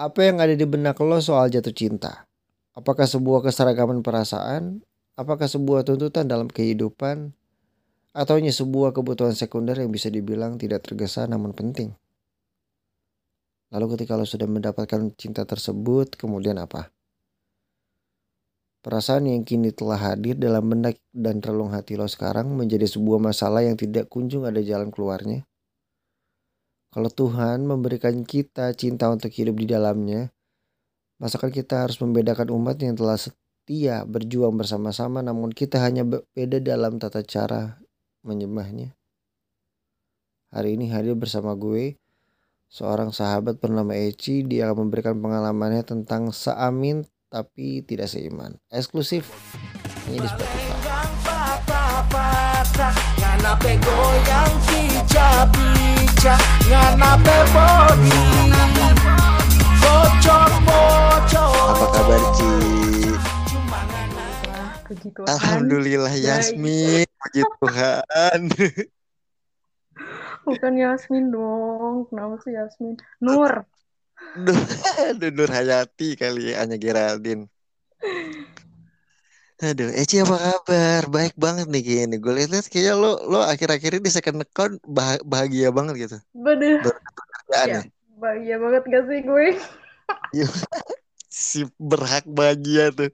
Apa yang ada di benak lo soal jatuh cinta? Apakah sebuah keseragaman perasaan? Apakah sebuah tuntutan dalam kehidupan? Atau hanya sebuah kebutuhan sekunder yang bisa dibilang tidak tergesa namun penting? Lalu ketika lo sudah mendapatkan cinta tersebut, kemudian apa? Perasaan yang kini telah hadir dalam benak dan relung hati lo sekarang menjadi sebuah masalah yang tidak kunjung ada jalan keluarnya. Kalau Tuhan memberikan kita cinta untuk hidup di dalamnya, masakan kita harus membedakan umat yang telah setia berjuang bersama-sama namun kita hanya berbeda dalam tata cara menyembahnya. Hari ini hadir bersama gue, seorang sahabat bernama Eci, dia akan memberikan pengalamannya tentang Saamin tapi tidak seiman. Eksklusif ini di Spotify. Apa kabar Ci? Alhamdulillah Yasmin, puji Tuhan. Bukan Yasmin dong, kenapa sih Yasmin? Nur. Aduh, Nur Hayati kali ya, Anya Geraldine. Aduh, Eci apa kabar? Baik banget nih kayaknya. Gue lihat kayaknya lo lo akhir-akhir ini di second account bah bahagia banget gitu. Bener. Ya, ya, bahagia banget gak sih gue? Iya. si berhak bahagia tuh.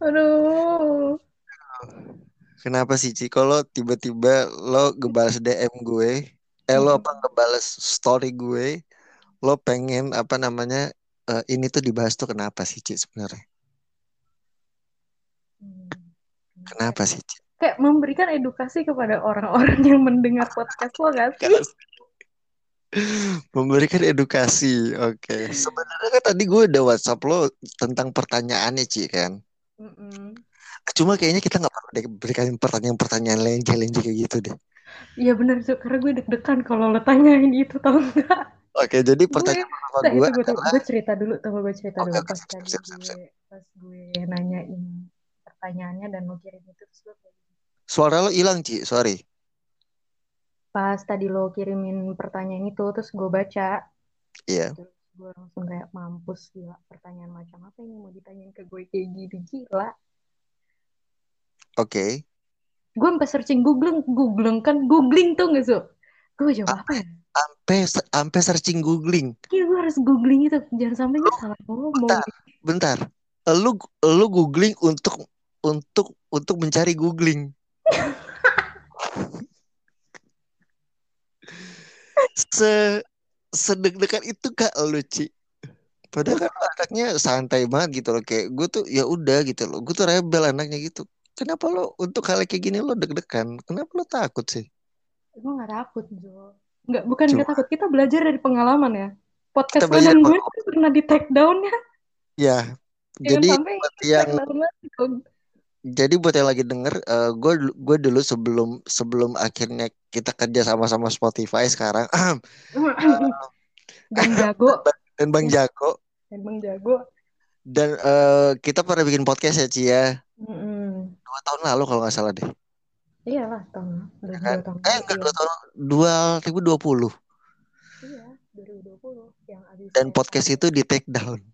Aduh. Kenapa sih Ci? Kalau tiba-tiba lo ngebales DM gue, eh lo apa ngebales story gue, lo pengen apa namanya uh, ini tuh dibahas tuh kenapa sih Ci sebenarnya? Hmm. Kenapa sih? Kayak memberikan edukasi kepada orang-orang yang mendengar podcast lo gak sih? memberikan edukasi, oke. Okay. Sebenarnya kan tadi gue udah WhatsApp lo tentang pertanyaannya Ci kan. Mm -mm. Cuma kayaknya kita nggak perlu berikan pertanyaan-pertanyaan lain lain kayak gitu deh. Iya benar tuh, karena gue deg-degan kalau lo tanyain itu tau nggak? Oke, jadi pertanyaan gue, pertama gue adalah... gue cerita dulu, tunggu gue cerita okay, dulu pas siap, siap, siap, siap. gue pas gue nanyain pertanyaannya dan lo kirim itu terus lo Suara lo hilang, Ci, sorry. Pas tadi lo kirimin pertanyaan itu terus gue baca. Iya. Yeah. Terus gue langsung kayak mampus gila pertanyaan macam apa ini mau ditanyain ke gue kayak gini gila. Oke. Okay. Gue sampai searching googling, googling kan googling tuh gak so? Gue jawab apa ya? sampai sampai searching googling. Iya gue harus googling itu jangan sampai gue salah ngomong. Bentar, bentar. Lu lu googling untuk untuk untuk mencari googling. Se sedek-dekan itu kak lu Ci. Padahal kan anaknya santai banget gitu loh kayak gue tuh ya udah gitu loh. Gue tuh rebel anaknya gitu. Kenapa lo untuk hal kayak gini lo deg-degan? Kenapa lo takut sih? Gue gak takut Jo Enggak, bukan Cuma. kita takut. Kita belajar dari pengalaman ya. Podcast kanan gue pernah di take down ya. Ya. jadi buat yang jadi buat yang lagi denger, uh, gue gue dulu sebelum sebelum akhirnya kita kerja sama-sama Spotify sekarang. uh, Bang Jago. Dan Bang Jago. Dan Bang Jago. Dan uh, kita pernah bikin podcast ya Cia. Ya? Mm -hmm. Dua tahun lalu kalau nggak salah deh. Iyalah tahun. Ya kan? tahun. Eh enggak dua tahun dua ribu dua puluh. Iya dua ribu dua puluh yang abis. Dan podcast itu di take down.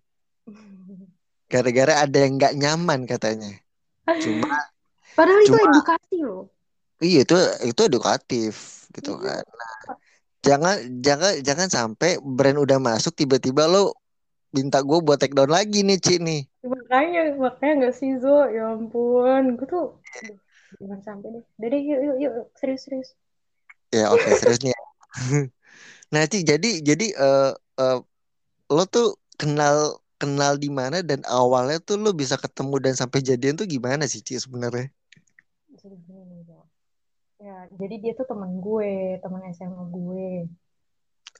Gara-gara ada yang nggak nyaman katanya. Cuma. Padahal cuma, itu edukasi loh. Iya itu itu edukatif gitu iya. kan. Nah, jangan jangan jangan sampai brand udah masuk tiba-tiba lo minta gue buat take down lagi nih Ci nih. Makanya makanya nggak sih Zo, ya ampun, gue tuh iya jangan sampai deh Dede yuk yuk yuk serius serius ya oke okay, serius nih ya. nah Ci, jadi jadi uh, uh, lo tuh kenal kenal di mana dan awalnya tuh lo bisa ketemu dan sampai jadian tuh gimana sih Ci sebenarnya ya jadi dia tuh teman gue teman SMA gue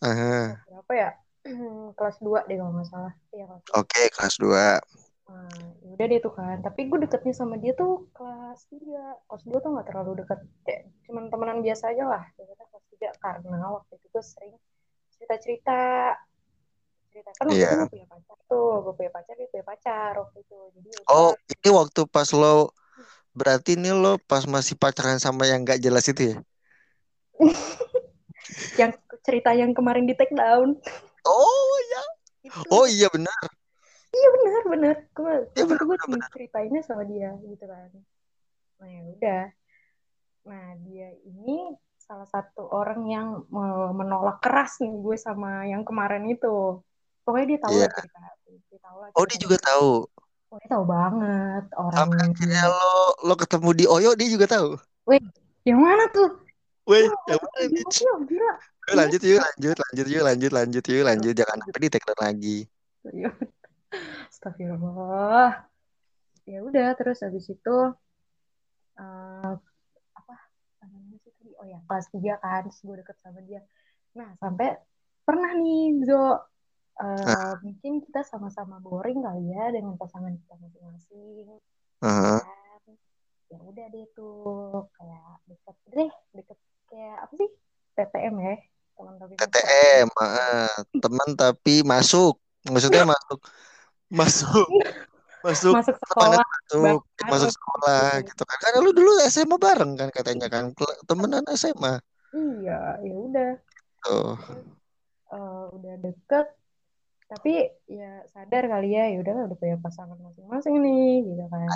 Aha. berapa ya kelas 2 deh kalau nggak salah ya, oke okay, kelas 2 Nah, udah deh tuh kan. Tapi gue deketnya sama dia tuh kelas 3. Kelas 2 tuh gak terlalu deket. Kayak cuman temenan biasa aja lah. Kita kelas 3 karena waktu itu gue sering cerita-cerita. Cerita. Kan waktu yeah. itu gue punya pacar tuh. Gue punya pacar, dia punya pacar waktu itu. Jadi, oh, ini waktu pas lo berarti ini lo pas masih pacaran sama yang gak jelas itu ya? yang cerita yang kemarin di take down. Oh ya. gitu Oh iya benar. iya benar benar gue Iya waktu benar itu gue benar benar. ceritainnya sama dia gitu kan nah ya udah nah dia ini salah satu orang yang me- menolak keras nih gue sama yang kemarin itu pokoknya dia tahu Iya. lah dia tahu lah Oh dia juga tahu. oh dia tahu banget orang Sampai akhirnya lo lo ketemu di Oyo dia juga tahu. Weh, yang mana tuh? Weh, Wah, yang mana nih? Gila. Yuk, lanjut yuk, lanjut, lanjut yuk, lanjut, lanjut yuk, lanjut. Jangan sampai di take down lagi. Iya. Astagfirullah. Ya udah, terus habis itu eh, apa namanya sih tadi? Oh ya, kelas 3 kan, terus gue deket sama dia. Nah, sampai pernah nih, Zo, eh, mungkin kita sama-sama boring kali ya dengan pasangan kita masing-masing. Heeh. Kan? Ya udah deh tuh, kayak deket deh, deket kayak apa sih? TTM ya, teman tapi. TTM, heeh. teman tapi masuk. Maksudnya masuk, masuk, masuk, Masuk sekolah masuk, masuk sekolah gitu kan. Karena lu dulu SMA bareng kan katanya kan, temenan SMA. Iya, ya udah. Tuh. Eh, udah deket tapi ya sadar kali ya ya udah udah punya pasangan masing-masing nih gitu kan.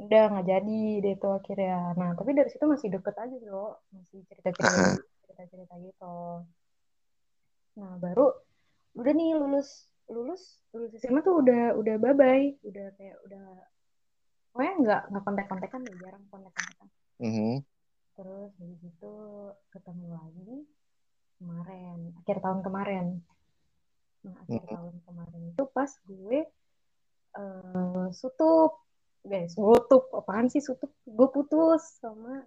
Udah nggak jadi deh tuh akhirnya. Nah tapi dari situ masih deket aja loh masih cerita-cerita Heeh. cerita-cerita gitu. Nah baru udah nih lulus lulus lulus SMA tuh udah udah bye bye udah kayak udah pokoknya nggak nggak kontak-kontakan deh jarang kontak-kontakan Mhm. terus habis itu ketemu lagi kemarin akhir tahun kemarin nah akhir Mhm. tahun kemarin itu pas gue eh sutup. Guys sutup. Apaan sih sutup? Gue putus sama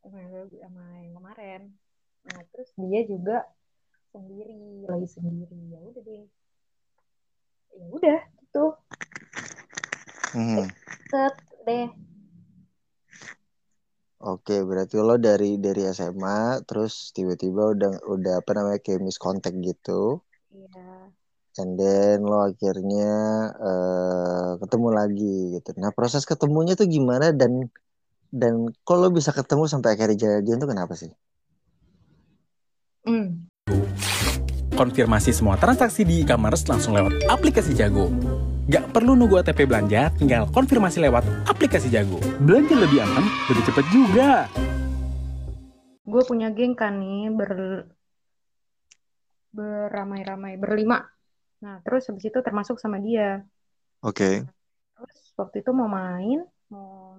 sama sama yang kemarin. Nah terus dia juga sendiri lagi sendiri. Ya udah deh. Ya udah gitu. Mhm. set deh. Oke, berarti lo dari dari SMA terus tiba-tiba udah udah apa namanya kayak miscontact gitu. Iya And then lo akhirnya eh, ketemu lagi gitu. Nah proses ketemunya tuh gimana dan dan lo bisa ketemu sampai akhirnya jadian tuh kenapa sih? hmm. Konfirmasi semua transaksi di e-commerce langsung lewat aplikasi Jago. Gak perlu nunggu OTP belanja, tinggal konfirmasi lewat aplikasi Jago. Belanja lebih aman, lebih cepat juga. gue punya geng kan nih ber beramai-ramai berlima nah terus habis itu termasuk sama dia Oke. terus waktu itu mau main mau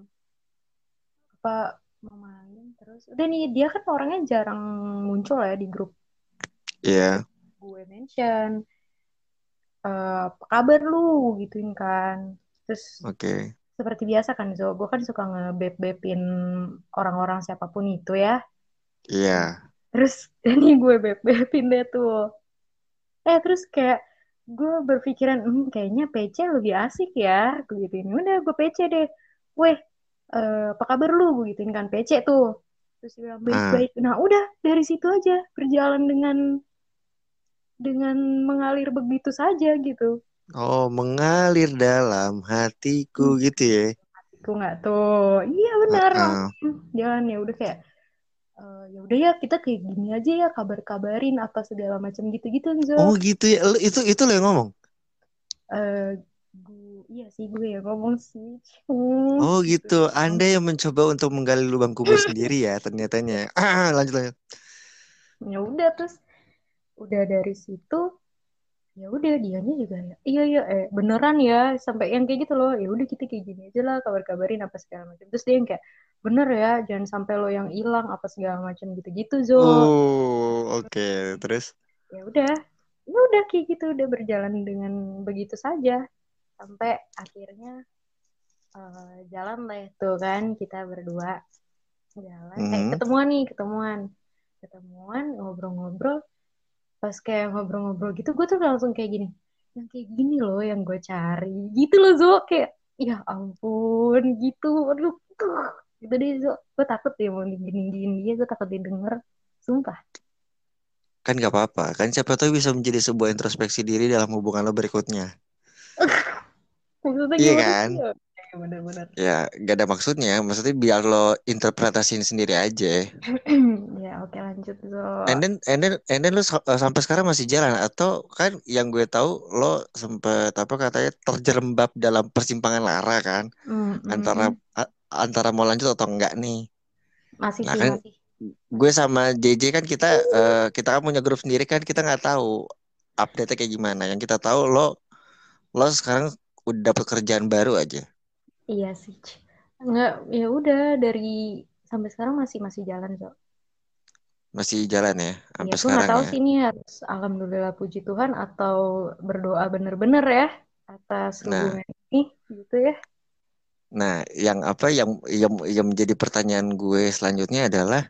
apa mau main terus udah nih dia kan orangnya jarang muncul ya di grup Iya. gue mention eh, apa kabar lu gituin kan terus Oke. seperti biasa kan Zo gue kan suka ngebeb-bebin orang-orang siapa pun itu ya Iya. Terus ini gue beb-bebin deh tuh. Eh terus kayak gue berpikiran hmm, kayaknya PC lebih asik ya gue gituin. Udah gue PC deh. Weh eh, apa kabar lu? Gue gituin kan PC tuh. Terus dia bilang baik-baik nah udah dari situ aja berjalan dengan dengan mengalir begitu saja gitu. Oh mengalir dalam hatiku gitu ya. gue nggak tuh. Iya benar. Heeh. langsung jalan ya udah kayak eh, ya udah ya kita kayak gini aja ya kabar-kabarin apa segala macam gitu-gitu Zo. Oh gitu ya. Itu itu lo yang ngomong. eh gue iya sih gue ya ngomong sih Hmm, Oh gitu. Anda yang mencoba untuk menggali lubang kubur sendiri ya ternyatanya. Ah, lanjut lanjut. ya udah terus udah dari situ ya udah dianya juga ya iya iya eh beneran ya sampai yang kayak gitu loh ya udah kita kayak gini aja lah kabar-kabarin apa segala macam terus dia yang kayak bener ya jangan sampai lo yang hilang apa segala macam gitu-gitu Zo Oh oke. Terus? ya udah ya udah kayak gitu udah berjalan dengan begitu saja sampai akhirnya eh, jalan lah tuh kan kita berdua jalan eh Mhm. ketemuan nih ketemuan ketemuan ngobrol-ngobrol pas kayak ngobrol-ngobrol gitu gue tuh langsung kayak gini yang kayak gini loh yang gue cari. Gitu loh Zo. Kayak ya ampun gitu. Aduh tuh. Gitu deh Zo. Gue takut ya mau digini-gini dia gue takut didengar. Sumpah. Kan gak apa-apa. Kan siapa tahu bisa menjadi sebuah introspeksi diri dalam hubungan lo berikutnya. Iya kan? Ya, bener-bener. Ya, gak ada maksudnya. Maksudnya biar lo interpretasiin sendiri aja. ya oke lanjut so. And then, and then, and then lo eh, sampai sekarang masih jalan atau kan yang gue tahu lo sempet apa katanya terjerembab dalam persimpangan lara kan Mm, mm, antara antara mau lanjut atau enggak nih. masih Nah sih kan masih. gue sama JJ kan kita eh, kita kan punya grup sendiri kan kita nggak tahu update-nya kayak gimana. Yang kita tahu lo lo sekarang udah dapet kerjaan baru aja. Iya sih. Enggak, ya udah dari sampai sekarang masih masih jalan so. Masih jalan ya Iya, sampai nggak sekarang tahu ya. sih ini harus alhamdulillah puji Tuhan atau berdoa bener-bener ya atas Nah, hubungan ini gitu ya. nah yang apa yang yang yang menjadi pertanyaan gue selanjutnya adalah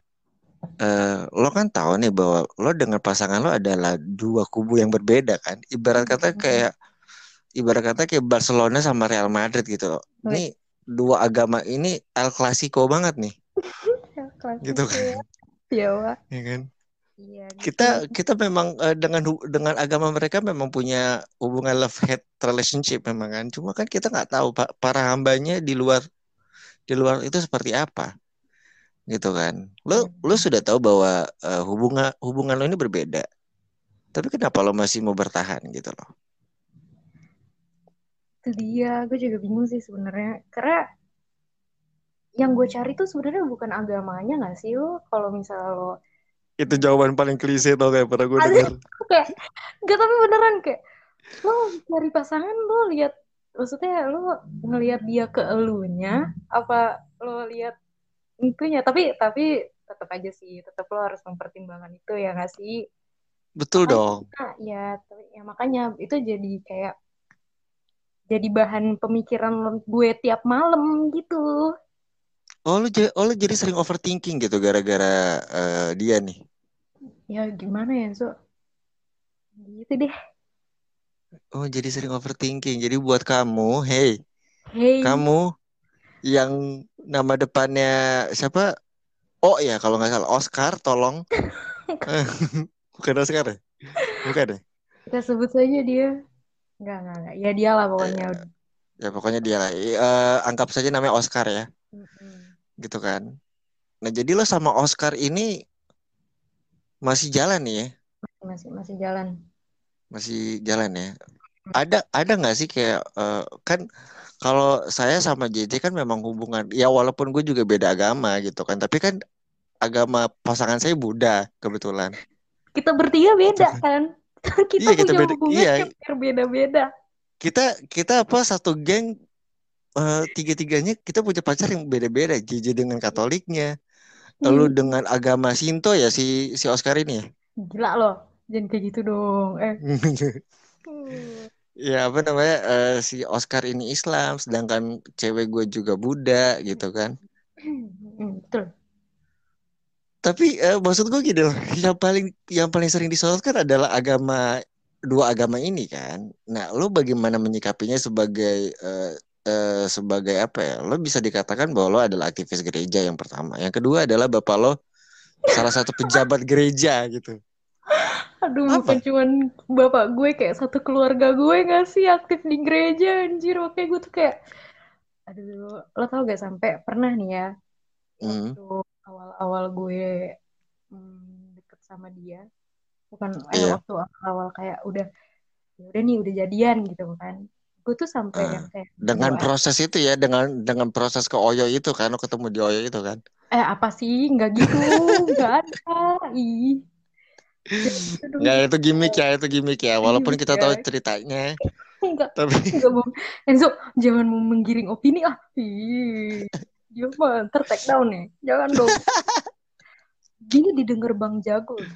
eh, lo kan tahu nih bahwa lo dengan pasangan lo adalah dua kubu yang berbeda kan. Ibarat kata kayak ibarat kata kayak Barcelona sama Real Madrid gitu loh. Ini dua agama ini El Clasico banget nih, gitu kan. Ya, Wak. Ya kan? Iya gitu. Kita kita memang eh, dengan dengan agama mereka memang punya hubungan love hate relationship memang kan. Cuma kan kita nggak tahu pak para hambanya di luar di luar itu seperti apa gitu kan. Lo lo Hmm. sudah tahu bahwa eh, hubungan hubungan lo ini berbeda. Tapi kenapa lo masih mau bertahan gitu loh? Itu dia, gue juga bingung sih sebenarnya. Karena yang gue cari tuh sebenarnya bukan agamanya nggak sih lo? Kalau misalnya lo Itu jawaban paling klise tau kayak pernah gue denger. kayak nggak tapi beneran kayak lo cari pasangan lo lihat maksudnya lo ngelihat dia ke elunya apa lo lihat itunya tapi tapi tetap aja sih tetap lo harus mempertimbangkan itu ya nggak sih Betul makanya dong. nah, ya ya makanya itu jadi kayak jadi bahan pemikiran gue tiap malam gitu Oh jadi, oh, lo jadi sering overthinking gitu gara-gara eh, dia nih. ya gimana ya so gitu deh Oh jadi sering overthinking. Jadi buat kamu, hey, hey kamu yang nama depannya siapa? Oh ya kalau nggak salah Oscar, tolong. Bukan Oscar ya? Bukan ya? kita sebut saja dia nggak nggak nggak ya dia lah pokoknya Ya pokoknya dia lah. Eh, anggap saja namanya Oscar ya, Mm-mm. gitu kan. Nah jadi lo sama Oscar ini masih jalan nih ya? masih masih jalan Masih jalan ya? Ada ada nggak sih kayak eh, kan kalau saya sama JJ kan memang hubungan ya walaupun gue juga beda agama gitu kan, tapi kan agama pasangan saya Buddha kebetulan. kita bertiga beda kan. kita Iya kita beda. Iya berbeda-beda kita kita apa satu geng eh, tiga-tiganya kita punya pacar yang beda-beda. JJ dengan Katoliknya, lalu Hmm, dengan agama Sinto ya si si Oscar ini ya. gila loh jangan kayak gitu dong eh Hmm. Ya apa namanya eh, si Oscar ini Islam, sedangkan cewek gue juga Buddha gitu kan. Hmm, betul Tapi eh, maksud gue gini loh, yang paling yang paling sering disorot kan adalah agama dua agama ini kan. Nah, lo bagaimana menyikapinya sebagai eh, eh, sebagai apa ya? Lo bisa dikatakan bahwa lo adalah aktivis gereja yang pertama. Yang kedua adalah bapak lo salah satu pejabat gereja gitu. aduh Apa? bukan cuman bapak gue kayak satu keluarga gue gak sih aktif di gereja anjir makanya gue tuh kayak aduh lo tau gak sampai pernah nih ya Hmm. waktu awal-awal gue hmm, deket sama dia. Bukan eh Iya. waktu awal kayak udah ya udah nih udah jadian gitu kan. Gue tuh sampai Ah, yang kayak dengan proses itu ya, dengan dengan proses ke Oyo itu kan, lo ketemu di Oyo itu kan. eh apa sih? Nggak gitu nggak ada. Ih. Gitu Nggak, itu gimmick ya, itu gimmick ya. Walaupun gimmick kita ya. tahu ceritanya, nggak tapi nggak mau. Enzo jangan mau menggiring opini. Ah ih ntar take down nih jangan dong gini didengar bang jago gitu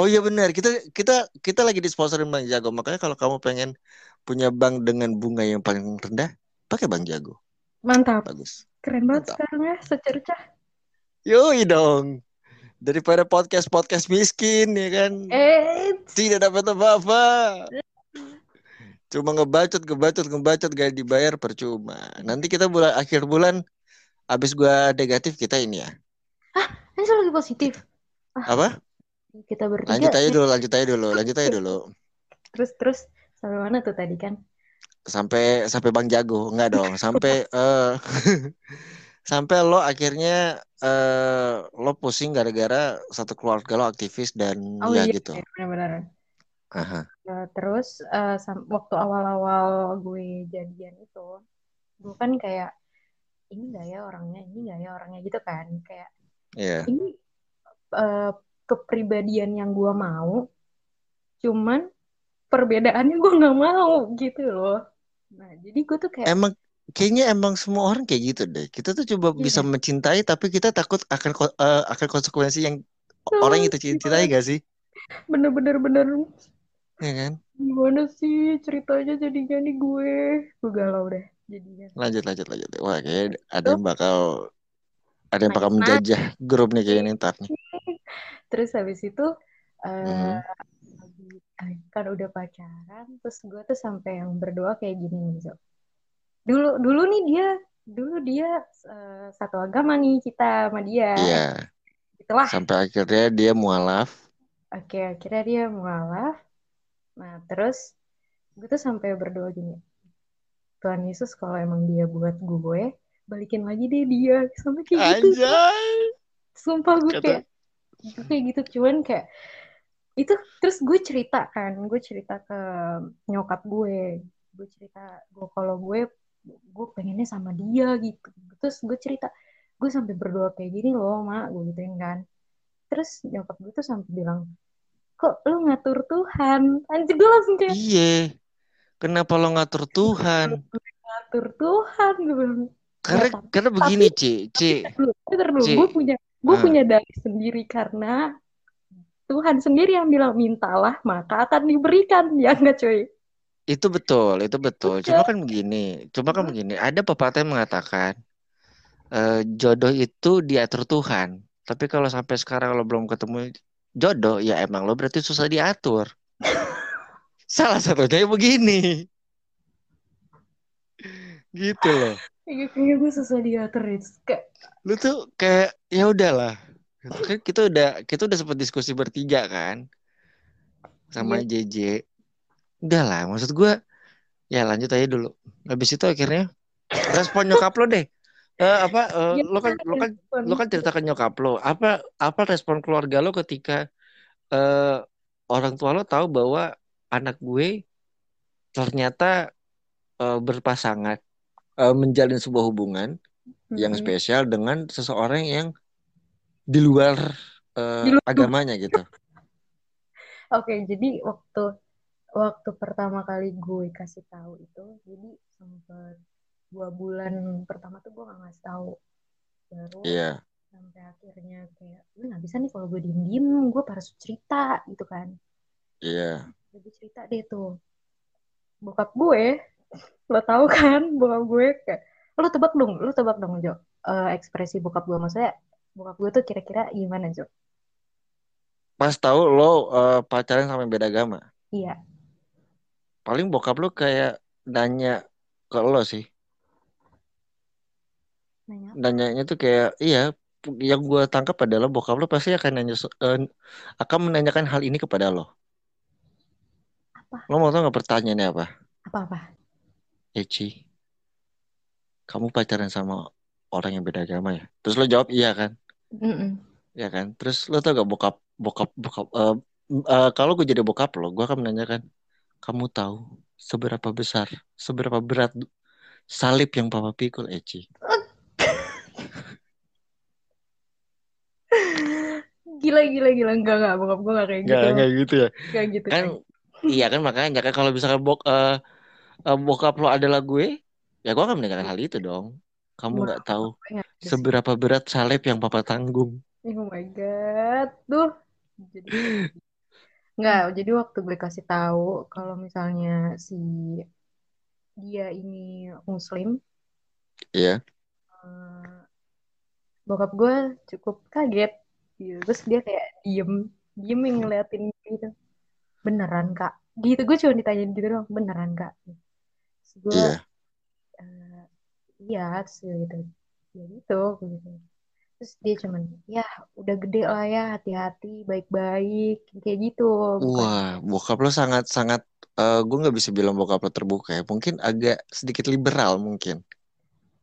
Oh iya benar, kita kita kita lagi disponsorin Bang Jago. Makanya kalau kamu pengen punya bank dengan bunga yang paling rendah, pakai Bang Jago. mantap Bagus. keren banget Mantap. sekarang ya secercah Yoi dong. Daripada podcast-podcast miskin ya kan. eh Tidak dapat apa-apa. Cuma ngebacot, ngebacot, ngebacot gak dibayar percuma. Nanti kita bulan akhir bulan habis gua negatif kita ini ya. Enzo lagi positif Apa? kita bertiga Lanjut aja dulu, lanjut aja dulu, lanjut aja dulu. terus terus sampai mana tuh tadi kan sampai sampai Bang Jago enggak dong sampai eh sampai lo akhirnya eh lo pusing gara-gara satu keluarga lo aktivis dan Oh ya iya, gitu iya, benar-benar. Aha. Eh, terus eh, sam- waktu awal-awal gue jadian itu, gue kan kayak ini nggak ya orangnya, ini nggak ya orangnya gitu kan, kayak Iya. ini eh, kepribadian yang gue mau, cuman perbedaannya gue nggak mau gitu loh. Nah jadi gue tuh kayak emang kayaknya emang semua orang kayak gitu deh. Kita tuh coba Iya. bisa mencintai tapi kita takut akan eh, akan konsekuensi yang orang yang kita cintai gak sih? Bener-bener bener. Ya kan? Gimana sih ceritanya jadinya nih gue, gue galau deh jadinya. lanjut lanjut lanjut wah kayak ada yang bakal ada yang bakal menjajah grup nih kayaknya ntar nih Terus habis itu lagi- eh, kan udah pacaran, terus gue tuh sampai yang berdoa kayak gini nih, Zo. Dulu dulu nih dia, dulu dia eh, satu agama nih kita sama dia. iya Itulah. sampai akhirnya dia mualaf Oke, akhirnya dia mualaf. Nah, terus gue tuh sampai berdoa gini. Tuhan Yesus kalau emang dia buat gue, balikin lagi deh dia. Sampai kayak gitu. anjay. Sumpah gue Kata- kayak gue kayak gitu. Cuman kayak itu terus gue cerita kan gue cerita ke nyokap gue. Gue cerita gue kalau gue gue pengennya sama dia gitu. Terus gue cerita gue sampai berdoa kayak gini loh mak gue gituin kan. Terus nyokap gue tuh sampai bilang kok lu ngatur Tuhan? Anjir gue langsung kayak iya kenapa lo ngatur Tuhan ngatur Tuhan gue bilang karena tapi- karena begini dulu. Ci. Gue punya, gue Ah. punya dalih sendiri karena Tuhan sendiri yang bilang mintalah maka akan diberikan, ya enggak cuy? Itu betul, itu betul. Oke. Cuma kan begini, cuma kan begini. Ada pepatah yang mengatakan eh, jodoh itu diatur Tuhan. Tapi kalau sampai sekarang lo belum ketemu jodoh, ya emang lo berarti susah diatur. Salah satunya begini. Gitu loh. Iya, kayak gue susah diatur itu. Kayak, Lu tuh kayak ya udahlah. Kan kita udah kita udah sempat diskusi bertiga kan sama JJ. Udahlah, maksud gua ya lanjut aja dulu. Habis itu akhirnya respon nyokap lo deh. Eh, apa eh, ya, lo kan lo kan lo kan cerita ke nyokap lo. Apa apa respon keluarga lo ketika eh, orang tua lo tahu bahwa anak gue ternyata eh, berpasangan eh, menjalin sebuah hubungan yang Mm-mm. spesial dengan seseorang yang di luar Di luar- agamanya gitu. Oke, jadi waktu waktu pertama kali gue kasih tahu itu, jadi sempet dua bulan pertama tuh gue gak ngasih tahu. Baru Iya, sampai akhirnya kayak gue nggak bisa nih kalau gue diem diem gue harus cerita gitu kan iya. Jadi cerita deh tuh bokap gue lo tahu kan bokap gue kayak lo tebak dong lo tebak dong Jo Eh, ekspresi bokap gue maksudnya bokap gue tuh kira-kira gimana Jo Pas tahu lo eh, pacaran sama yang beda agama. iya Paling bokap lo kayak nanya ke lo sih. nanya Nanyanya tuh kayak iya yang gue tangkap adalah bokap lo pasti akan nanya eh, akan menanyakan hal ini kepada lo. Apa Lo mau tau nggak pertanyaannya apa? apa apa Eci, kamu pacaran sama orang yang beda agama ya? Terus lo jawab iya kan? Mm-mm. Ya kan? Terus lo tau gak bokap bokap bokap eh, eh, kalau gue jadi bokap lo, gue akan menanyakan, kamu tahu seberapa besar, seberapa berat salib yang papa pikul Eci? gila gila gila enggak enggak bokap gue enggak kayak gitu Gak, gak gitu ya? enggak gitu Kan iya kan makanya kan kalau misalkan bok eh, eh, bokap lo adalah gue, ya gue akan menanyakan hal itu dong. Kamu nggak tahu seberapa berat salib yang papa tanggung. Oh my god, tuh. Jadi nggak, jadi waktu gue kasih tahu kalau misalnya si dia ini muslim, Iya. eh, bokap gue cukup kaget gitu. Terus dia kayak diem, diem yang ngeliatin gitu. Beneran kak? Gitu gue cuma ditanyain gitu doang, beneran kak? Terus gue Iya. eh, iya, terus gitu. Ya gitu, gitu. Terus dia cuman, ya udah gede lah ya, hati-hati, baik-baik, kayak gitu. Bukan Wah, bokap lo sangat sangat eh gue nggak bisa bilang bokap lo terbuka ya. Mungkin agak sedikit liberal mungkin.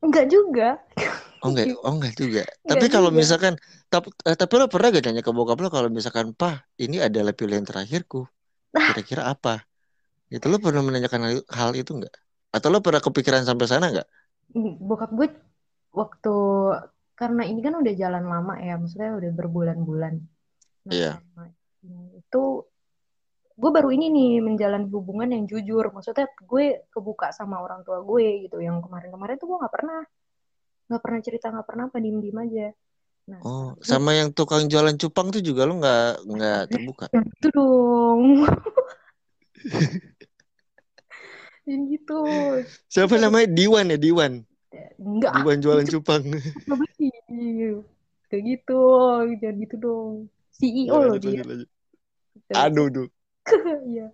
Enggak juga. Oh enggak, oh enggak juga. Enggak Tapi kalau misalkan, tapi, eh, tapi lo pernah gak nanya ke bokap lo kalau misalkan, Pah, ini adalah pilihan terakhirku. Kira-kira apa? Itu lo pernah menanyakan hal, hal itu enggak? Atau lo pernah kepikiran sampai sana enggak? Bokap gue waktu karena ini kan udah jalan lama ya, maksudnya udah berbulan-bulan. Nah, Iya. ini itu gue baru ini nih menjalani hubungan yang jujur. Maksudnya gue kebuka sama orang tua gue gitu. Yang kemarin-kemarin tuh gue nggak pernah nggak pernah cerita nggak pernah apa diem-diem aja. Nah, Oh, sama yang tukang jualan cupang tuh juga lo nggak nggak terbuka. itu dong. yang gitu. Siapa namanya? Diwan ya, Diwan. Enggak, Diwan jualan cupang. Kayak gitu, jangan gitu dong. CEO Ya, loh dia. lanjut, Aduh, duh. Iya.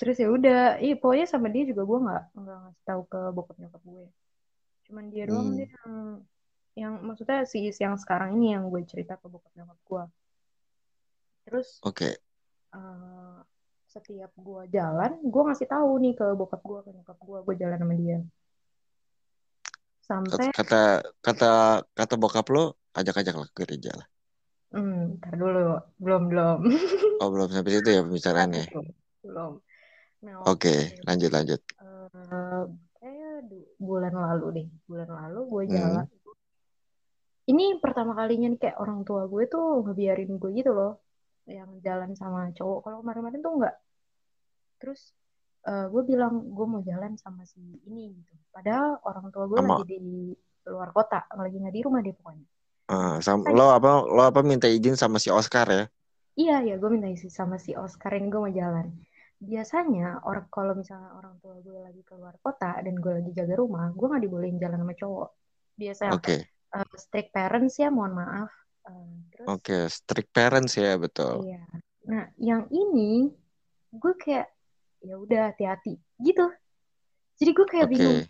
Terus ya udah, iya pokoknya sama dia juga gue nggak nggak ngasih tahu ke bokap nyokap gue. Cuman dia doang Hmm. dia yang yang maksudnya si yang sekarang ini yang gue cerita ke bokap nyokap gue. Terus Oke. eh, setiap gue jalan, gue ngasih tahu nih ke bokap gue ke nyokap gue, gue jalan sama dia. Sampai, Kata kata kata bokap lo ajak-ajak lah ke gereja lah. hmm, ntar dulu, belum belum, Oh, belum sampai situ ya pembicaraannya. belum, belum. Nah Oke, waktu lanjut lanjut. eh kayak bulan lalu deh, bulan lalu gue Hmm. Ini pertama kalinya nih kayak orang tua gue tuh ngebiarin gue gitu loh, yang jalan sama cowok. Kalau kemarin-kemarin tuh enggak. Terus eh, gue bilang gue mau jalan sama si ini gitu. Padahal orang tua gue Sama lagi di luar kota, lagi nggak di rumah deh pokoknya. eh, sam- Kan lo apa lo apa minta izin sama si Oscar ya? Iya, ya gue minta isi sama si Oscar ini gue mau jalan. Biasanya orang kalau misalnya orang tua gue lagi keluar kota dan gue lagi jaga rumah, gue nggak dibolehin jalan sama cowok. Biasanya Oke. Eh, strict parents ya, mohon maaf. Terus Oke, strict parents ya, betul. iya. Nah, yang ini gue kayak ya udah hati-hati gitu. Jadi gue kayak Oke. bingung.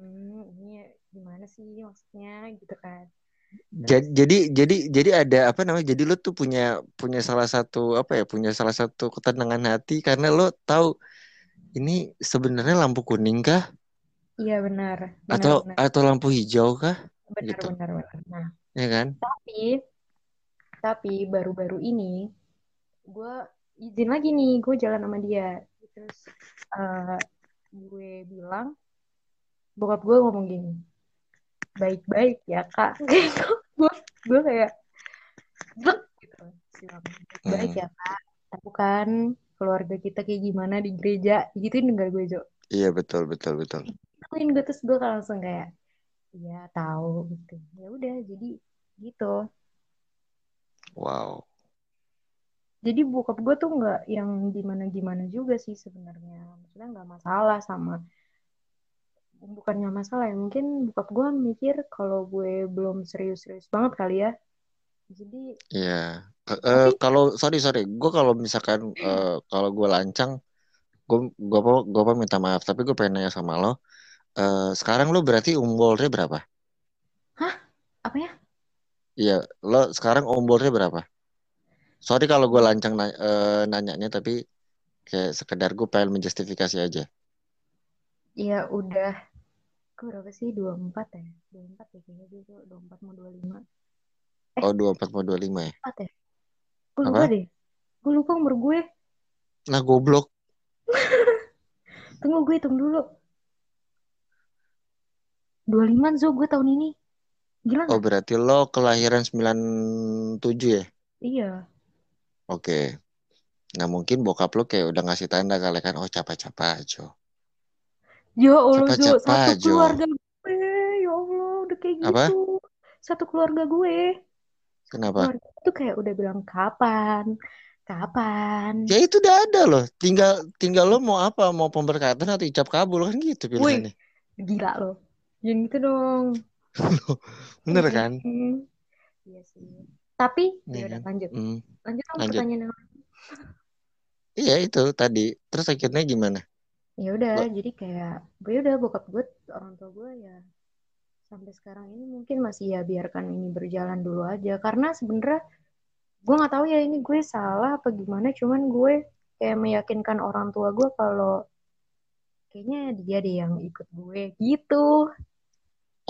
Hmm, ini gimana sih maksudnya gitu kan. Ja- Terus Jadi jadi jadi ada apa namanya? Jadi lo tuh punya punya salah satu apa ya? Punya salah satu ketenangan hati karena lo tahu ini sebenarnya lampu kuning kah iya benar, benar atau benar. atau lampu hijau kah Benar gitu. benar benar. Nah, Ya kan? tapi tapi baru-baru ini gue izin lagi nih gue jalan sama dia terus eh, gue bilang bokap gue ngomong gini baik-baik ya kak gitu gue gue kayak "Blek," gitu bilang baik-baik Hmm. ya kak tahu kan keluarga kita kayak gimana di gereja gituin enggak gue Jo Iya betul betul betul. gituin gue terus gue langsung kayak iya tahu gitu ya udah jadi gitu Wow. jadi bokap gue tuh nggak yang gimana-gimana juga sih sebenarnya maksudnya nggak masalah sama bukannya masalah ya mungkin bokap gue mikir kalau gue belum serius-serius banget kali ya jadi Iya. Ke- eh, tapi kalau sorry sorry, gue kalau misalkan eh, kalau gue lancang, gue gue gue minta maaf, tapi gue pengen nanya sama lo. Eh, sekarang lo berarti umurnya berapa? hah? Apa ya? Iya, lo sekarang umurnya berapa? Sorry kalau gue lancang na- eh, nanyanya, tapi kayak sekedar gue pengen menjustifikasi aja. ya udah. Gue berapa sih? 24 ya? 24 ya kayaknya gitu 24 mau 25 eh. Oh, 24 mau 25 ya? 4 ya? Gue lupa deh. Gue lupa umur gue. Nah, goblok. tunggu gue hitung dulu 25 Zo gue tahun ini gila Oh, nggak berarti lo kelahiran 97 ya? iya Oke. Nah, mungkin bokap lo kayak udah ngasih tanda kali kan, oh capa-capa aja. Ya Allah, Jo, Capa-capa satu aja. keluarga gue. Ya Allah, udah kayak Apa? gitu. Satu keluarga gue. Kenapa? keluarga itu kayak udah bilang kapan? Kapan? Ya itu udah ada loh. Tinggal tinggal lo mau apa? Mau pemberkatan atau icap kabul kan gitu pilihannya. gila loh. Jangan gitu dong. Bener kan? Hmm, Iya sih. Tapi, Iya ya udah kan? lanjut. Hmm, Lanjut sama lanjut. pertanyaan yang lain. Iya itu tadi. Terus akhirnya gimana? Ya udah, jadi kayak gue udah bokap gue, orang tua gue ya sampai sekarang ini mungkin masih ya biarkan ini berjalan dulu aja. Karena sebenarnya gue nggak tahu ya ini gue salah apa gimana cuman gue kayak meyakinkan orang tua gue kalau kayaknya dia deh yang ikut gue gitu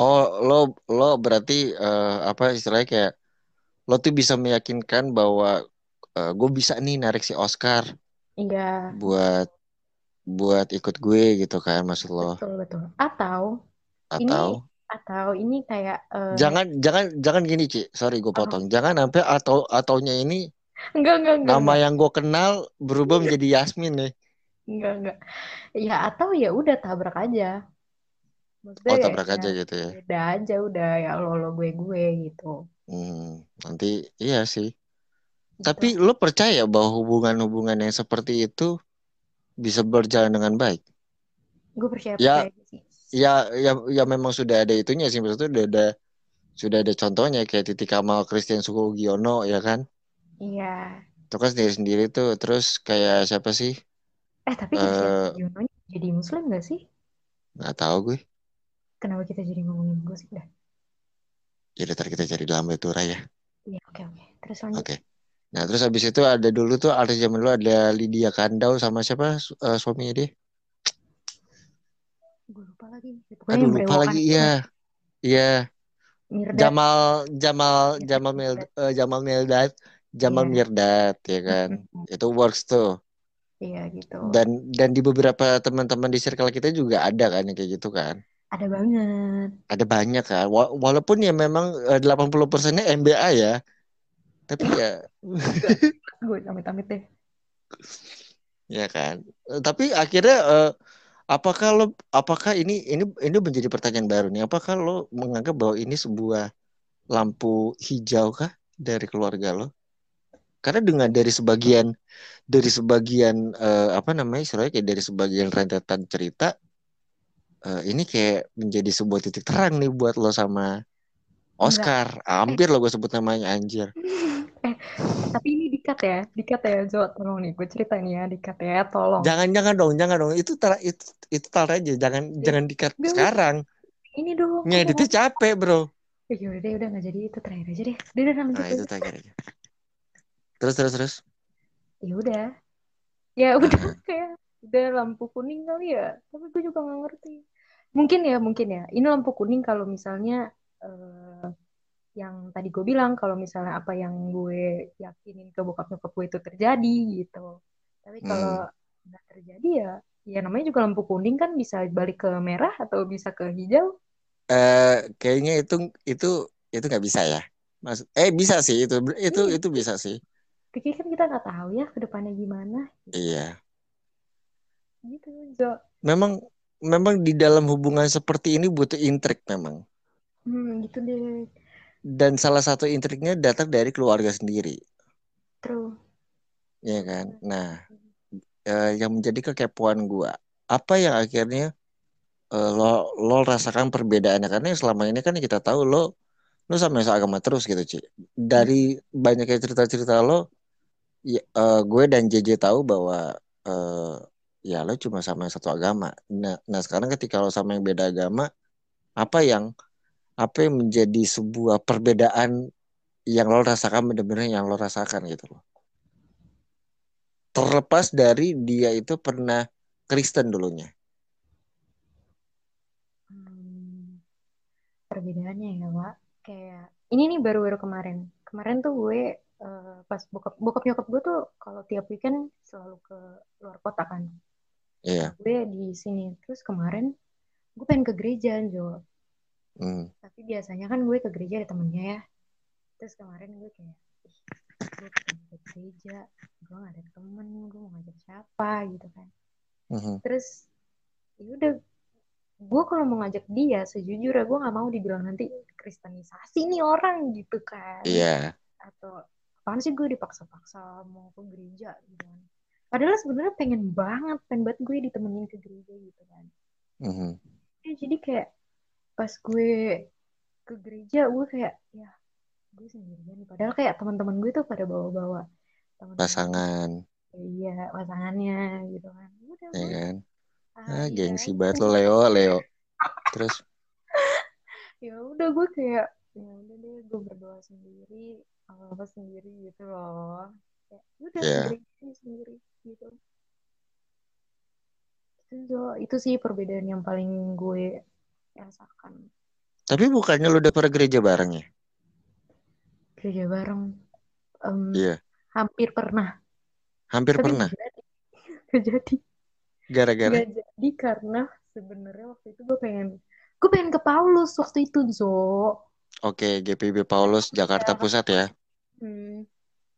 Oh, lo lo berarti eh, apa istilahnya kayak lo tuh bisa meyakinkan bahwa eh, gue bisa nih narik si Oscar iya. buat buat ikut gue gitu kan maksud lo? Betul betul. Atau ini atau? atau ini kayak eh, jangan jangan jangan gini Ci. Sorry gue potong. Jangan sampai atau ataunya ini enggak enggak enggak nama yang gue kenal berubah menjadi Yasmin nih. Enggak enggak. Ya atau ya udah tabrak aja maksudnya oh tabrak ya aja gitu ya? beda aja udah ya lo lo gue gue gitu. Hmm, nanti iya sih. Gitu. tapi lo percaya bahwa hubungan-hubungan yang seperti itu bisa berjalan dengan baik? Gue percaya Ya, percaya sih. ya ya ya memang sudah ada itunya sih. Maksudnya udah ada sudah ada contohnya kayak Titi Kamal Christian Sugiono ya kan? Iya. Itu kan sendiri sendiri tuh. Terus kayak siapa sih? Eh tapi Eh, Christian Sugiono jadi muslim gak sih? nggak tahu gue kenapa kita jadi ngomongin gosip dah jadi ntar kita cari dalam itu ya. Iya oke oke. Terus lanjut. Oke. Nah terus habis itu ada dulu tuh artis zaman dulu ada Lydia Kandau sama siapa su- eh, suaminya dia? Gue lupa lagi. Pokoknya aduh lupa lagi iya. iya. Mirdad Jamal Jamal Mirdad, Jamal Mil eh, Jamal Mirdad Jamal Iya. Mirdad ya kan? Mm-mm. itu works tuh. Iya gitu. Dan dan di beberapa teman-teman di circle kita juga ada kan yang kayak gitu kan ada banget. Ada banyak kan Wa- walaupun ya memang eh, 80 persennya MBA ya. Tapi ya gue amit-amit deh. Ya kan? Eh, tapi akhirnya eh, apakah lo apakah ini ini ini menjadi pertanyaan baru nih. Apakah lo menganggap bahwa ini sebuah lampu hijau kah dari keluarga lo? Karena dengan dari sebagian dari sebagian eh, apa namanya istilahnya kayak dari sebagian rentetan cerita eh, ini kayak menjadi sebuah titik terang nih buat lo sama Oscar. Hampir lo gue sebut namanya anjir. Eh tapi ini dikat ya dikat ya Jo tolong nih gue cerita nih ya dikat ya tolong. Jangan jangan dong jangan dong. Itu tar itu itu tar aja. Jangan jangan dikat Gak, sekarang. Ini dong ngeditnya capek bro. Eh, ya udah deh udah nggak jadi itu terakhir aja deh. Udah udah nah itu terakhir aja. Terus terus terus. Ya udah. Ya udah kayak udah lampu kuning kali ya. Tapi gue juga nggak ngerti mungkin ya mungkin ya. Ini lampu kuning kalau misalnya eh, yang tadi gue bilang kalau misalnya apa yang gue yakinin ke bokap nyokap gue itu terjadi gitu. Tapi kalau nggak terjadi ya ya namanya juga lampu kuning kan bisa balik ke merah atau bisa ke hijau. Eh kayaknya itu itu itu nggak bisa ya. Mas eh bisa sih itu itu Iya. itu bisa sih. Tapi kan kita nggak tahu ya ke depannya gimana. Iya. Gitu Jo. Memang memang di dalam hubungan seperti ini butuh intrik memang. Hmm gitu deh. Dan salah satu intriknya datang dari keluarga sendiri. True. Ya kan? Nah eh, yang menjadi kekepoan gua apa yang akhirnya eh, lo lo rasakan perbedaannya? Karena yang selama ini kan kita tahu lo lo sama agama terus gitu Ci. Dari banyaknya cerita-cerita lo ya, eh, gue dan JJ tahu bahwa eh, ya lo cuma sama yang satu agama. Nah nah sekarang ketika lo sama yang beda agama apa yang apa yang menjadi sebuah perbedaan yang lo rasakan benar-benar yang lo rasakan gitu loh? Terlepas dari dia itu pernah Kristen dulunya. Hmm, perbedaannya ya Wak. Kayak ini nih baru-baru kemarin. Kemarin tuh gue eh, pas bokap bokap nyokap gue tuh kalau tiap weekend selalu ke luar kota kan iya. Gue di sini. Terus kemarin gue pengen ke gereja Jo Hmm. tapi biasanya kan gue ke gereja ada temennya ya. Terus kemarin gue kayak ih gue pengen ke gereja. Gue gak ada temen gue mau ngajak siapa gitu kan. Mhm. terus ya udah gue kalau mau ngajak dia sejujurnya gue nggak mau dibilang nanti kristenisasi nih orang gitu kan. Iya. atau apaan sih gue dipaksa-paksa mau ke gereja gitu kan padahal sebenarnya pengen banget pengen banget gue ditemenin ke gereja gitu kan. Mhm. Ya, jadi kayak pas gue ke gereja gue kayak ya gue sendirian nih. Padahal kayak teman-teman gue tuh pada bawa-bawa Pasangan, iya pasangannya gitu kan. Udah ya kan? ah, Ah, iya gengsi aja. banget lo Leo, Leo. Terus, ya udah gue kayak ya udah deh gue berdoa sendiri apa apa sendiri gitu loh kayak udah Iya. gereja sendiri gitu Itu, itu sih perbedaan yang paling gue rasakan. Tapi bukannya lu udah pernah gereja bareng ya? Gereja bareng. Em, Iya. Hampir pernah. Hampir Tapi pernah. nggak jadi. Gara-gara Nggak jadi karena sebenarnya waktu itu gue pengen gue pengen ke Paulus waktu itu Zo. Oke, GPB Paulus Jakarta Pusat ya. Hmm,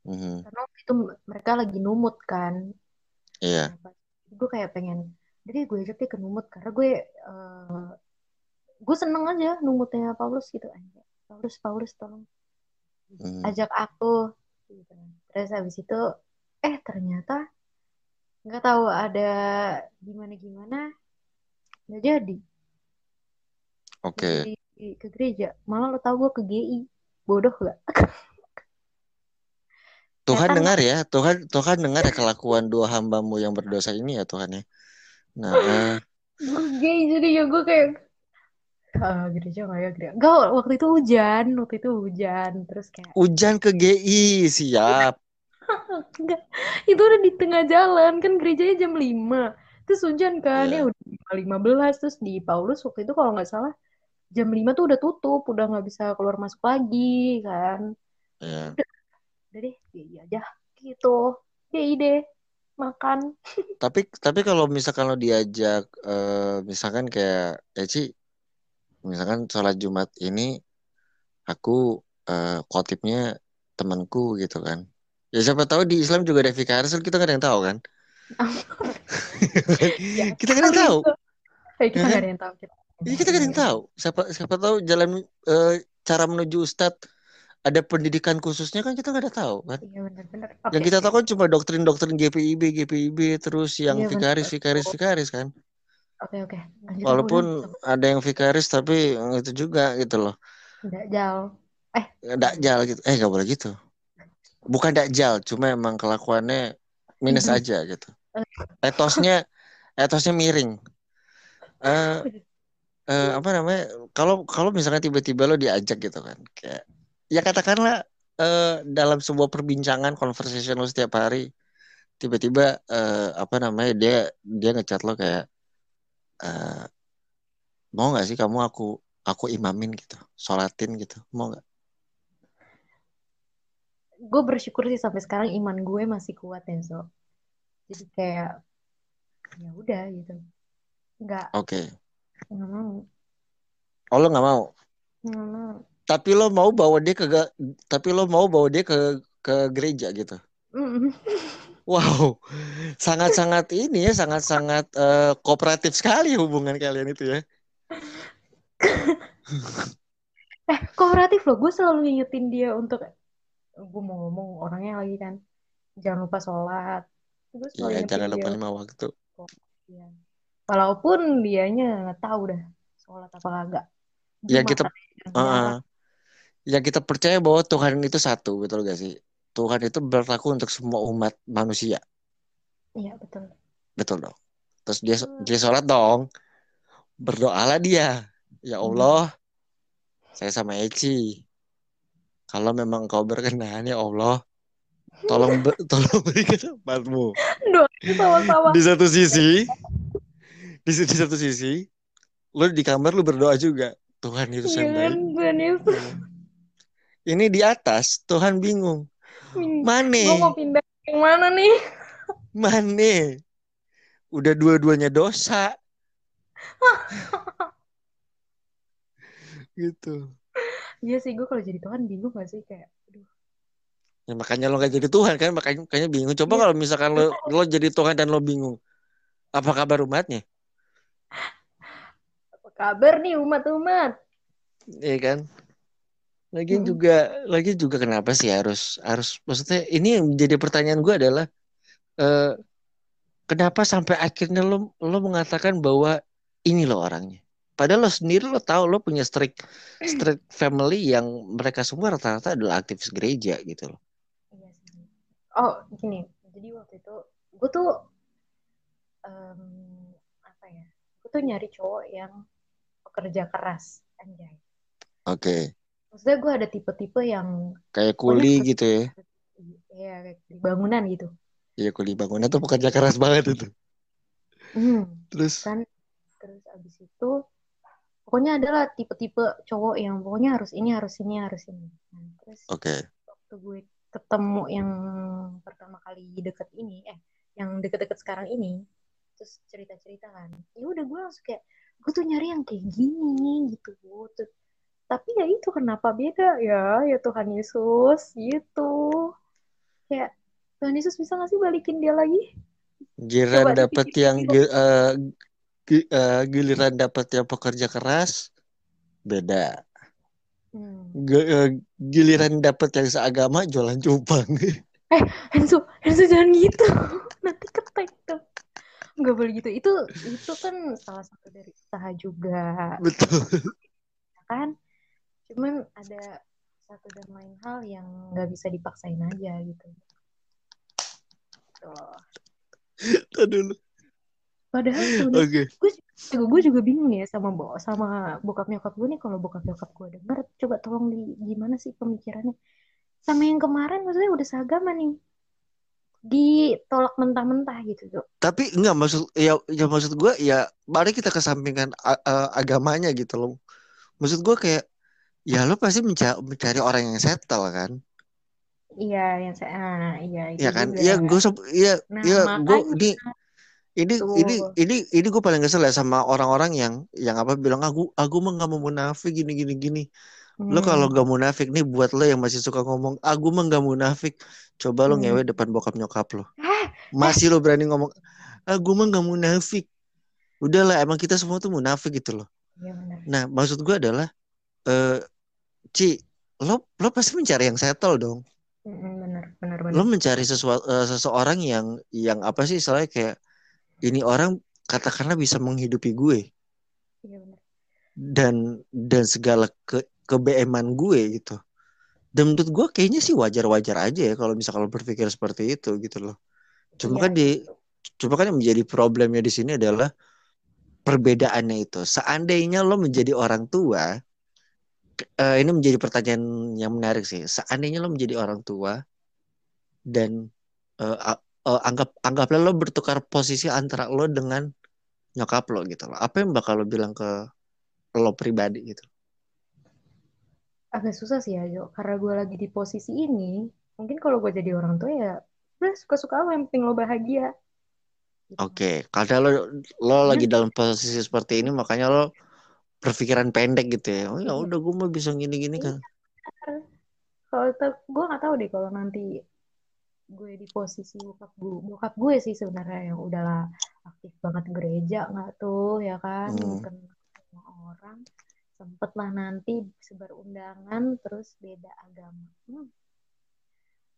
Mhm. karena itu mereka lagi numut kan. Iya. Gue kayak pengen jadi gue ajak dia ke numut karena gue eh, gue seneng aja numutnya Paulus gitu aja. Paulus Paulus tolong Mhm. ajak aku gitu. Terus habis itu eh ternyata nggak tahu ada gimana gimana nggak jadi Oke. Jadi ke gereja malah lo tau gue ke GI bodoh gak Tuhan Setan dengar ya, Tuhan Tuhan dengar ya kelakuan dua hambamu yang berdosa ini ya Tuhan ya. Nah, eh, gue jadi ya gue kayak ah, gereja nggak ya gereja Gak, waktu itu hujan waktu itu hujan terus kayak hujan ke GI siap. enggak itu udah di tengah jalan kan gerejanya jam 5 terus hujan kan Iya. ya udah 15 terus di Paulus waktu itu kalau nggak salah jam 5 tuh udah tutup udah nggak bisa keluar masuk lagi kan Ya. udah deh GI aja gitu GI deh makan Tapi tapi kalau misalkan lo diajak eh, misalkan kayak Eci misalkan sholat Jumat ini aku eh, khotibnya temanku gitu kan. Ya siapa tahu di Islam juga ada vikaris kita nggak ada yang tahu kan. Ya, kita nggak ada yang tahu. Eh, kita Ya nggak ada yang tahu kita Iya kita nggak ada yang tahu. Siapa siapa tahu jalan eh, cara menuju ustadz ada pendidikan khususnya kan kita nggak ada tahu kan. iya benar-benar Yang kita tahu kan cuma doktrin-doktrin GPIB, GPIB, terus yang Iya, vikaris, vikaris, vikaris kan. oke oke lanjut Walaupun udah. ada yang vikaris tapi itu juga gitu loh. Dakjal gitu. Eh nggak boleh gitu. Bukan dakjal, cuma emang kelakuannya minus aja gitu. Etosnya etosnya miring. Eh eh, apa namanya? Kalau kalau misalnya tiba-tiba lo diajak gitu kan, kayak ya katakanlah eh, dalam sebuah perbincangan conversation lo setiap hari, tiba-tiba eh, apa namanya dia dia ngechat lo kayak eh, mau nggak sih kamu aku aku imamin gitu, sholatin gitu, mau nggak? gue bersyukur sih sampai sekarang iman gue masih kuat so jadi kayak ya udah gitu nggak Oke. nggak mau Oh lo nggak mau? nggak mau Tapi lo mau bawa dia ke tapi lo mau bawa dia ke ke gereja gitu. Mm. Wow, sangat-sangat ini ya, sangat-sangat eh, kooperatif sekali hubungan kalian itu ya. eh kooperatif loh gue selalu ngingetin dia untuk gue mau ngomong orangnya lagi kan jangan lupa sholat gue selalu Iya, ingetin jangan lupa lima waktu. Walaupun dianya nggak tahu dah sholat apa kagak Ya, kita- apa yang. Ya kita percaya bahwa Tuhan itu satu, betul gak sih? Tuhan itu berlaku untuk semua umat manusia, iya betul betul dong. Terus dia dia sholat dong, berdoalah dia, ya Hmm. Allah, saya sama Eci. Kalau memang kau berkenan ya Allah, tolong be- tolong berikan sama-sama di satu sisi di, di satu sisi lu di kamar lu berdoa juga Tuhan Iya yang kan baik Tuhan Yesus ini di atas Tuhan bingung. Gue mau mana pindah yang mana nih? Mana udah dua-duanya dosa. Gitu. Iya sih gue kalau jadi Tuhan bingung gak sih? Kayak aduh. Ya, makanya lo gak jadi Tuhan kan? Makanya makanya bingung. Coba Iya. kalau misalkan lo lo jadi Tuhan dan lo bingung apa kabar umatnya? Apa kabar nih umat-umat? Iya kan lagi Mm-mm. juga lagi juga kenapa sih harus harus maksudnya ini yang menjadi pertanyaan gue adalah eh, kenapa sampai akhirnya lo lo mengatakan bahwa ini lo orangnya padahal lo sendiri lo tahu lo punya strict strict family yang mereka semua rata-rata adalah aktivis gereja gitu loh Iya. Oh, gini. Jadi waktu itu gue tuh em, apa ya? Gue tuh nyari cowok yang pekerja keras, anjay. oke Maksudnya gue ada tipe-tipe yang kayak kuli Pokoknya gitu ya ya kayak bangunan gitu. Iya kuli bangunan tuh pekerja keras banget itu Hmm, Terus kan terus abis itu pokoknya adalah tipe-tipe cowok yang pokoknya harus ini harus ini harus ini nah, terus oke. waktu gue ketemu yang pertama kali deket ini eh yang deket-deket sekarang ini terus cerita-cerita kan ya udah gue langsung kayak gue tuh nyari yang kayak gini gitu Tuh. Tapi ya itu kenapa beda ya ya Tuhan Yesus gitu kayak Tuhan Yesus bisa nggak sih balikin dia lagi Giliran dapat yang dulu. gi- eh, gi- eh, giliran dapat yang pekerja keras beda. hmm. G- eh, giliran dapat yang seagama jualan cupang. Enzo, Enzo jangan gitu. Nanti ketek tuh. Nggak boleh gitu. Itu itu kan salah satu dari usaha juga, Betul. kan? Cuman ada satu dan lain hal yang nggak bisa dipaksain aja gitu. Tuh. Tadi dulu. Padahal sebenarnya Oke. juga gue juga bingung ya sama bo sama bokap nyokap gue nih kalau bokap nyokap gue denger coba tolong di gimana sih pemikirannya sama yang kemarin maksudnya udah seagama nih ditolak mentah-mentah gitu tuh Tapi enggak maksud ya, ya maksud gue ya mari kita kesampingkan a- a- agamanya gitu loh. Maksud gue kayak ya lo pasti menca- mencari orang yang settle kan? Iya, yang saya, ah, iya itu Ya kan? Iya gue iya Nah, iya gue makanya ini ini Tuh. ini ini ini gue paling kesel ya sama orang-orang yang yang apa bilang aku aku mah nggak mau munafik gini gini gini. Lo Hmm, kalau gak munafik nih buat lo yang masih suka ngomong aku mah gak munafik. Coba lo Hmm. ngewe depan bokap nyokap lo. Masih lo berani ngomong aku mah gak munafik. Udahlah emang kita semua tuh munafik gitu loh. iya benar. Nah, maksud gue adalah eh Ci, lo lo pasti mencari yang settle dong. Benar, benar, benar. Lo mencari sesuatu seseorang yang yang apa sih istilahnya kayak ini orang katakanlah bisa menghidupi gue Iya benar. dan dan segala ke kebeeman gue gitu. Dan menurut gue kayaknya sih wajar-wajar aja ya kalau misalkan lo berpikir seperti itu gitu loh. Cuma Iya, kan di cuma kan yang menjadi problemnya di sini adalah perbedaannya itu. Seandainya lo menjadi orang tua, eh, ini menjadi pertanyaan yang menarik sih. Seandainya lo menjadi orang tua dan a- eh, anggap anggaplah lo bertukar posisi antara lo dengan nyokap lo gitu loh. Apa yang bakal lo bilang ke lo pribadi gitu? agak susah sih ya Jo, karena gue lagi di posisi ini. Mungkin kalau gue jadi orang tua ya, udah suka-suka apa yang penting lo bahagia. Oke, karena lo lo lagi dalam posisi seperti ini makanya lo berpikiran pendek gitu ya. Oh ya Iya. udah gue mau bisa gini-gini kan. Kalau gue nggak tahu deh kalau nanti gue di posisi bokap gue, bokap gue sih sebenarnya yang udahlah aktif banget gereja nggak tuh ya kan, Hmm. kenal sama orang, sempet lah nanti sebar undangan terus beda agama, Hmm.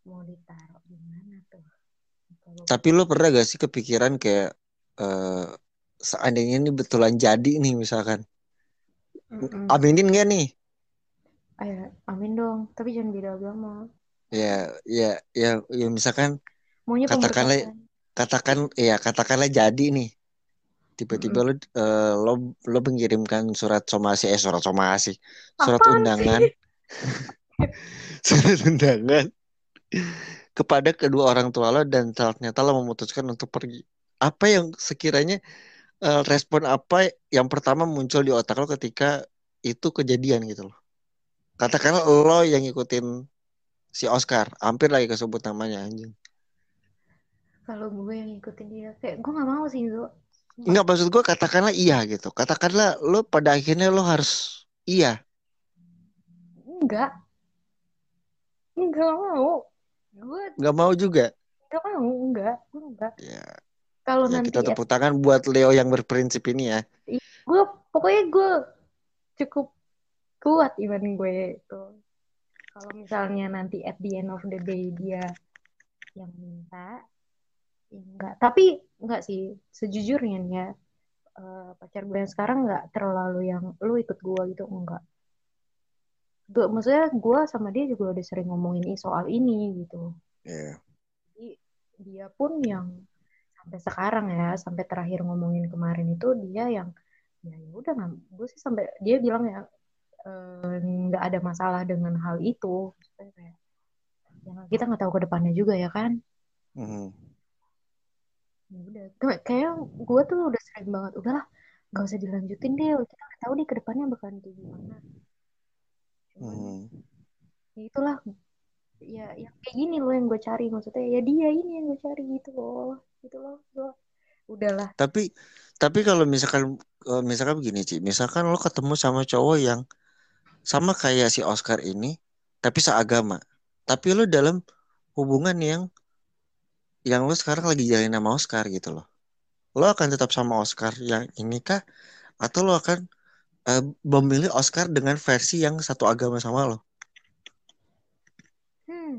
mau ditaruh di mana tuh? Tapi lo pernah gak sih kepikiran kayak eh seandainya ini betulan jadi nih misalkan. Mm-mm. Aminin gak nih? Ayo, amin dong, tapi jangan beda agama. Ya, ya, ya, ya misalkan Maunya Katakanlah- katakan ya katakanlah jadi nih. Tiba-tiba lo eh, lo lo mengirimkan surat somasi eh surat somasi, surat Apaan undangan. surat undangan kepada kedua orang tua lo dan ternyata lo memutuskan untuk pergi. Apa yang sekiranya eh, respon apa yang pertama muncul di otak lo ketika itu kejadian gitu loh. Katakanlah lo yang ngikutin si Oscar, hampir lagi kesebut namanya anjing. Kalau gue yang ngikutin dia, kayak gue nggak mau sih Zo. Enggak maksud gue katakanlah iya gitu. Katakanlah lo pada akhirnya lo harus iya. Enggak, enggak mau. Gue Nggak mau juga. enggak mau, enggak, gue enggak. Ya, Kalau ya nanti kita tepuk tangan buat Leo yang berprinsip ini ya. gue pokoknya gue cukup kuat iman gue itu. Kalau misalnya nanti at the end of the day dia yang minta, ya enggak. Tapi enggak sih, sejujurnya nih ya, eh, pacar gue yang sekarang enggak terlalu yang lu ikut gue gitu, enggak. Gue, maksudnya gue sama dia juga udah sering ngomongin soal ini gitu. Iya. Jadi dia pun yang sampai sekarang ya, sampai terakhir ngomongin kemarin itu dia yang ya ya udah nggak- gue sih sampai dia bilang ya nggak ada masalah dengan hal itu. Kayak, ya kita nggak tahu ke depannya juga ya kan. Mhm. ya udah Kayak- kayak gue tuh udah sering banget udahlah nggak usah dilanjutin deh kita udah tahu nih ke depannya bakalan kayak gimana cuman Hmm. ya itulah ya yang kayak gini loh yang gue cari maksudnya ya dia ini yang gue cari gitu loh gitu loh gue udahlah Tapi tapi kalau misalkan eh, misalkan begini Ci, misalkan lo ketemu sama cowok yang sama kayak si Oscar ini, tapi seagama. Tapi lo dalam hubungan yang yang lo sekarang lagi jalin sama Oscar gitu loh. Lo akan tetap sama Oscar yang ini kah? Atau lo akan eh, memilih Oscar dengan versi yang satu agama sama lo? hmm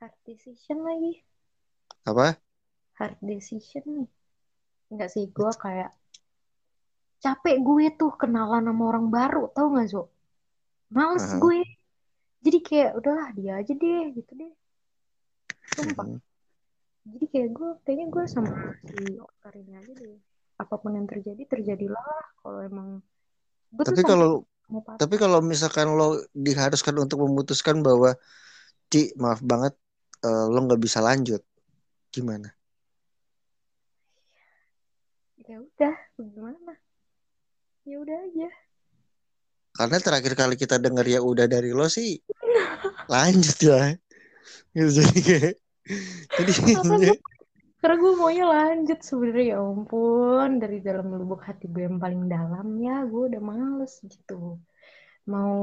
hard decision lagi Apa? Hard decision nih. Enggak sih gue kayak capek gue tuh kenalan sama orang baru tau gak Zo? Males Aha. gue. Jadi kayak udahlah dia aja deh gitu deh. Sumpah. Mhm. jadi kayak gue kayaknya gue sama si Oscar ini aja deh. Apa pun yang terjadi terjadilah. Kalau emang gue tuh Tapi kalau tapi kalau misalkan lo diharuskan untuk memutuskan bahwa Ci, maaf banget eh, lo nggak bisa lanjut, gimana? Ya udah gimana? Ya udah aja. Karena terakhir kali kita dengar ya udah dari lo sih lanjut ya. Gitu, Jadi kayak jadi karena gue maunya lanjut sebenarnya ya ampun. Dari dalam lubuk hati gue yang paling dalam ya gue udah males gitu. Mau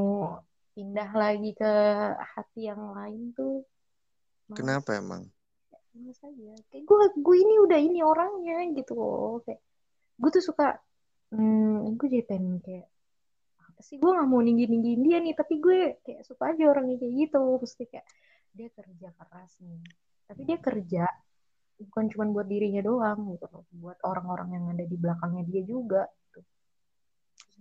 pindah lagi ke hati yang lain tuh males. Kenapa emang? males aja. Kayak gue gue ini udah ini orangnya gitu loh kayak gue tuh suka hmm, gue jadi pengen kayak apa sih gue nggak mau ninggi ninggin dia nih tapi gue kayak suka aja orangnya kayak gitu mesti kayak dia kerja keras nih tapi dia kerja bukan cuma buat dirinya doang gitu loh buat orang-orang yang ada di belakangnya dia juga gitu.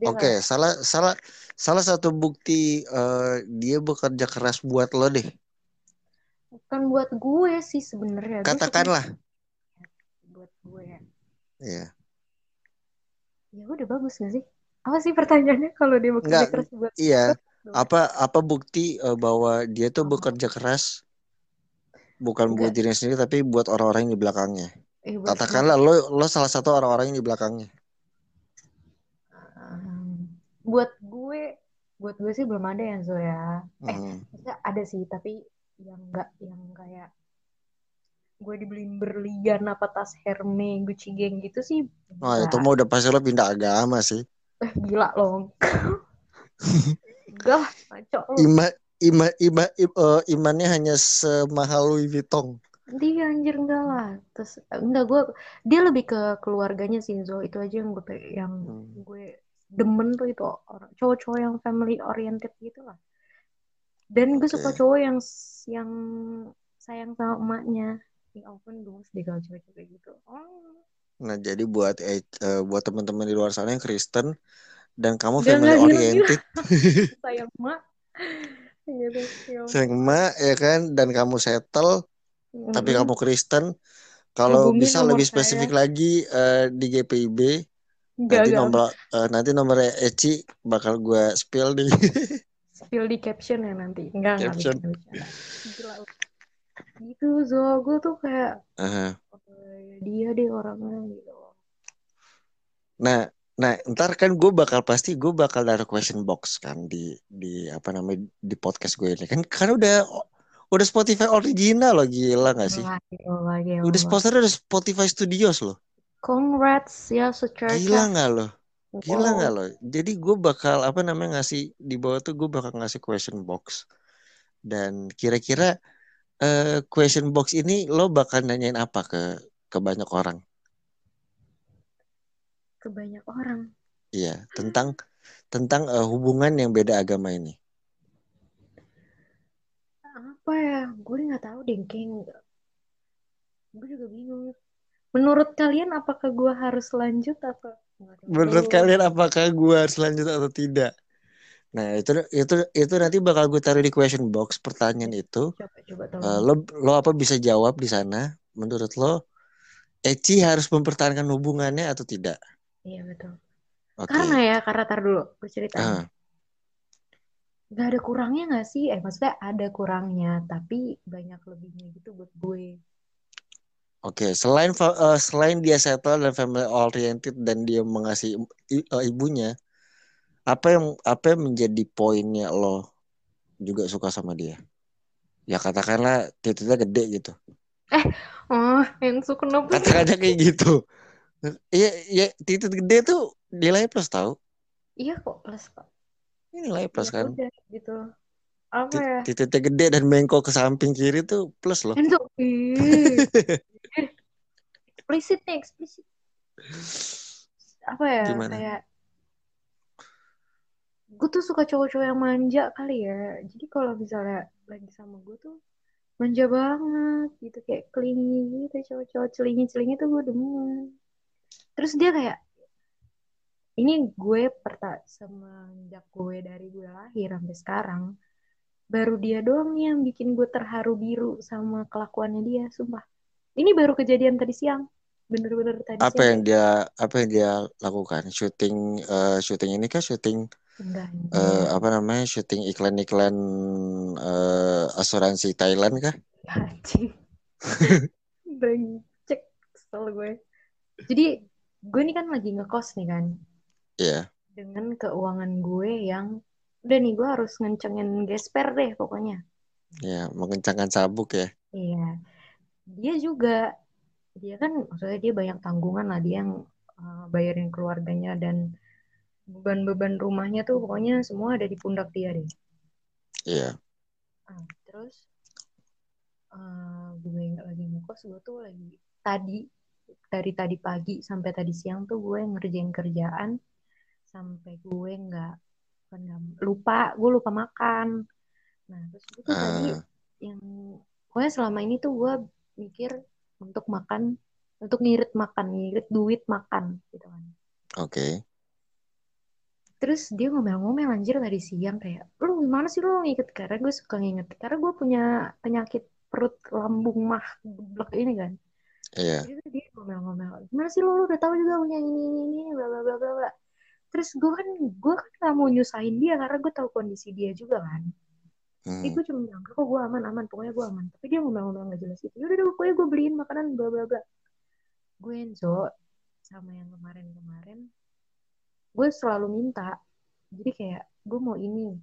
Oke, nggak- salah salah salah satu bukti eh, dia bekerja keras buat lo deh. bukan buat gue sih sebenarnya Gue Katakanlah. buat gue Iya. Ya udah bagus gak sih apa sih pertanyaannya kalau dia bekerja Enggak, keras buat iya. Apa apa bukti eh, bahwa dia tuh bekerja keras bukan buat enggak dirinya sendiri tapi buat orang-orang yang di belakangnya. eh buat Katakanlah lo lo salah satu orang-orang yang di belakangnya. Um, buat gue buat gue sih belum ada ya ya eh Hmm. ada sih tapi yang enggak yang kayak gue dibeliin berlian apa tas Hermes Gucci Gang gitu sih Wah, itu mah udah pasti lo pindah agama sih. eh gila lah ngaco lu Ima, ima, ima, im- eh, imannya hanya semahal Louis Vuitton. dia anjir enggak lah terus enggak gue dia lebih ke keluarganya sih Zo itu aja yang gue yang Hmm. gue demen tuh itu orang cowok-cowok yang family oriented gitu lah dan gue suka Oke. cowok yang yang sayang sama emaknya ya ampun gemes deh kalau cewek-cewek gitu. Oh. Nah, jadi buat eh, eh, buat teman-teman di luar sana yang Kristen dan kamu Enggak, family enggak, oriented, sayang ya sayang emak ya kan, dan kamu settle, tapi Mm-mm. kamu Kristen, kalau bisa nomor lebih saya. spesifik lagi eh, di GPIB, enggak nanti enggak nomor eh, nanti nomornya Eci bakal gue spill di spill di caption ya nanti enggak enggak caption. bercanda gila. lu. Gitu Zo gue tuh kayak oh, dia deh orangnya gitu Nah, nah ntar kan gue bakal pasti gue bakal naruh question box kan di di apa namanya di podcast gue ini kan karena udah udah Spotify original loh gila gak sih? Gila, gila. Udah sponsor udah Spotify Studios loh. Congrats ya secercah. Gila nggak lo? Gila Wow. nggak lo? Jadi gue bakal apa namanya ngasih di bawah tuh gue bakal ngasih question box dan kira-kira eh, question box ini lo bakal nanyain apa ke ke banyak orang? Ke banyak orang. Iya tentang tentang eh, hubungan yang beda agama ini. Apa ya? Gue nggak tahu deh, kayak gue juga bingung. Menurut kalian apakah gue harus lanjut tahu. Menurut kalian apakah gue harus lanjut atau tidak? Nah itu itu itu nanti bakal gue taruh di question box pertanyaan itu. Coba coba tolong. lo lo apa bisa jawab di sana? Menurut lo Eci harus mempertahankan hubungannya atau tidak? Iya betul. Oke. Karena ya, karena tar dulu, gue ceritain. Ah, Gak ada kurangnya gak sih? Eh maksudnya ada kurangnya, tapi banyak lebihnya gitu buat gue. Oke, selain fa- eh, selain dia settle dan family oriented dan dia mengasihi eh, ibunya, apa yang apa yang menjadi poinnya lo juga suka sama dia? Ya katakanlah titiknya gede gitu. Oh, yang suka kenapa sih? Katakannya kayak gitu. Iya, iya titik gede tuh nilai plus tahu. Iya kok, plus kok. Ini nilai plus Ya kan. udah gitu. Apa ya? Titiknya gede dan mengko ke samping kiri tuh plus loh. Ih. Eksplisit nih, eksplisit. Apa ya? Gimana? Kayak gue tuh suka cowok-cowok yang manja kali ya. Jadi kalau misalnya lagi sama gue tuh manja banget gitu kayak clingy gitu cowok-cowok celingi-celingi tuh gue demen. Terus dia kayak ini gue perta semenjak gue dari gue lahir sampai sekarang baru dia doang nih yang bikin gue terharu biru sama kelakuannya dia sumpah ini baru kejadian tadi siang bener-bener tadi Apa siang yang dia apa yang dia lakukan? Syuting eh, syuting ini kah syuting enggak enggak apa namanya? Syuting iklan-iklan eh, asuransi Thailand kah? anjing brengsek kesel gue jadi gue ini kan lagi ngekos nih kan Iya. dengan keuangan gue yang udah nih gue harus ngencengin gesper deh pokoknya Ya, mengencangkan sabuk ya. Iya, dia juga dia kan maksudnya dia banyak tanggungan lah dia yang uh, bayarin keluarganya dan beban-beban rumahnya tuh pokoknya semua ada di pundak dia deh. Iya. Ah, terus uh, gue nggak lagi ngekos gue tuh lagi tadi dari tadi pagi sampai tadi siang tuh gue ngerjain kerjaan sampai gue nggak lupa gue lupa makan. Nah terus gue tuh tadi Ah, yang pokoknya selama ini tuh gue mikir untuk makan untuk ngirit makan ngirit duit makan gitu kan oke. Terus dia ngomel-ngomel anjir tadi siang kayak lu gimana sih lu ngiket karena gue suka nginget karena gue punya penyakit perut lambung mah geblek ini kan Iya. jadi dia ngomel-ngomel gimana sih lu, lu udah tahu juga punya ini ini ini bla bla bla bla terus gue kan gue kan gak mau nyusahin dia karena gue tahu kondisi dia juga kan Jadi Hmm. gue cuma bilang, kok gue aman, aman, pokoknya gue aman. Tapi dia ngomong-ngomong gak jelas itu. Yaudah pokoknya gue beliin makanan, bla bla bla. Gue Enzo, sama yang kemarin-kemarin, gue selalu minta. Jadi kayak, gue mau ini.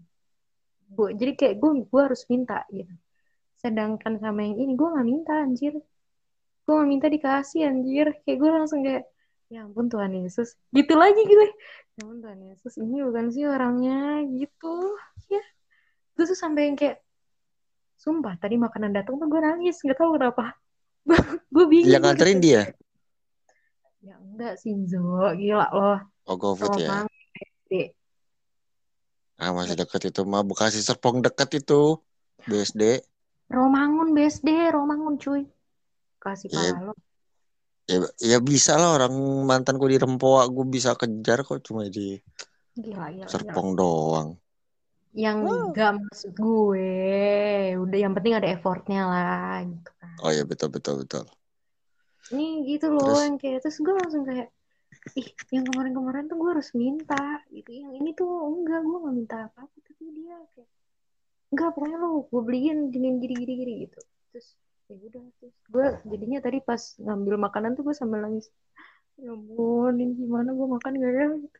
Gue, jadi kayak gue, gue harus minta gitu. Sedangkan sama yang ini, gue gak minta anjir. Gue gak minta dikasih anjir. Kayak gue langsung kayak, ya ampun Tuhan Yesus. Gitu lagi gue. Ya ampun Tuhan Yesus, ini bukan sih orangnya gitu. Ya, gue tuh sampai yang kayak sumpah tadi makanan datang tuh gue nangis nggak tahu kenapa gue bingung Yang nganterin gitu. dia. ya enggak sih Zo gila loh Oh, GoFood ya. Romang SD Ah, masih deket itu mah. Bekasi Serpong deket itu. BSD. Romangun BSD Romangun cuy kasih Iya. lo Ya, ya bisa lah orang mantanku di Rempoa gue bisa kejar kok cuma di gila gila gila Serpong doang. yang gak maksud gue udah yang penting ada effortnya lah gitu kan Oh ya betul betul betul. ini gitu loh Terus? yang kayak terus gue langsung kayak ih yang kemarin-kemarin tuh gue harus minta gitu. Yang ini tuh enggak gue nggak minta apa-apa tapi dia kayak enggak pokoknya lo gue beliin gini gini gini gini gitu. Terus ya udah terus. Gue jadinya tadi pas ngambil makanan tuh gue sambil nangis. Ya ampun ini gimana gue makan gak ya? Gitu.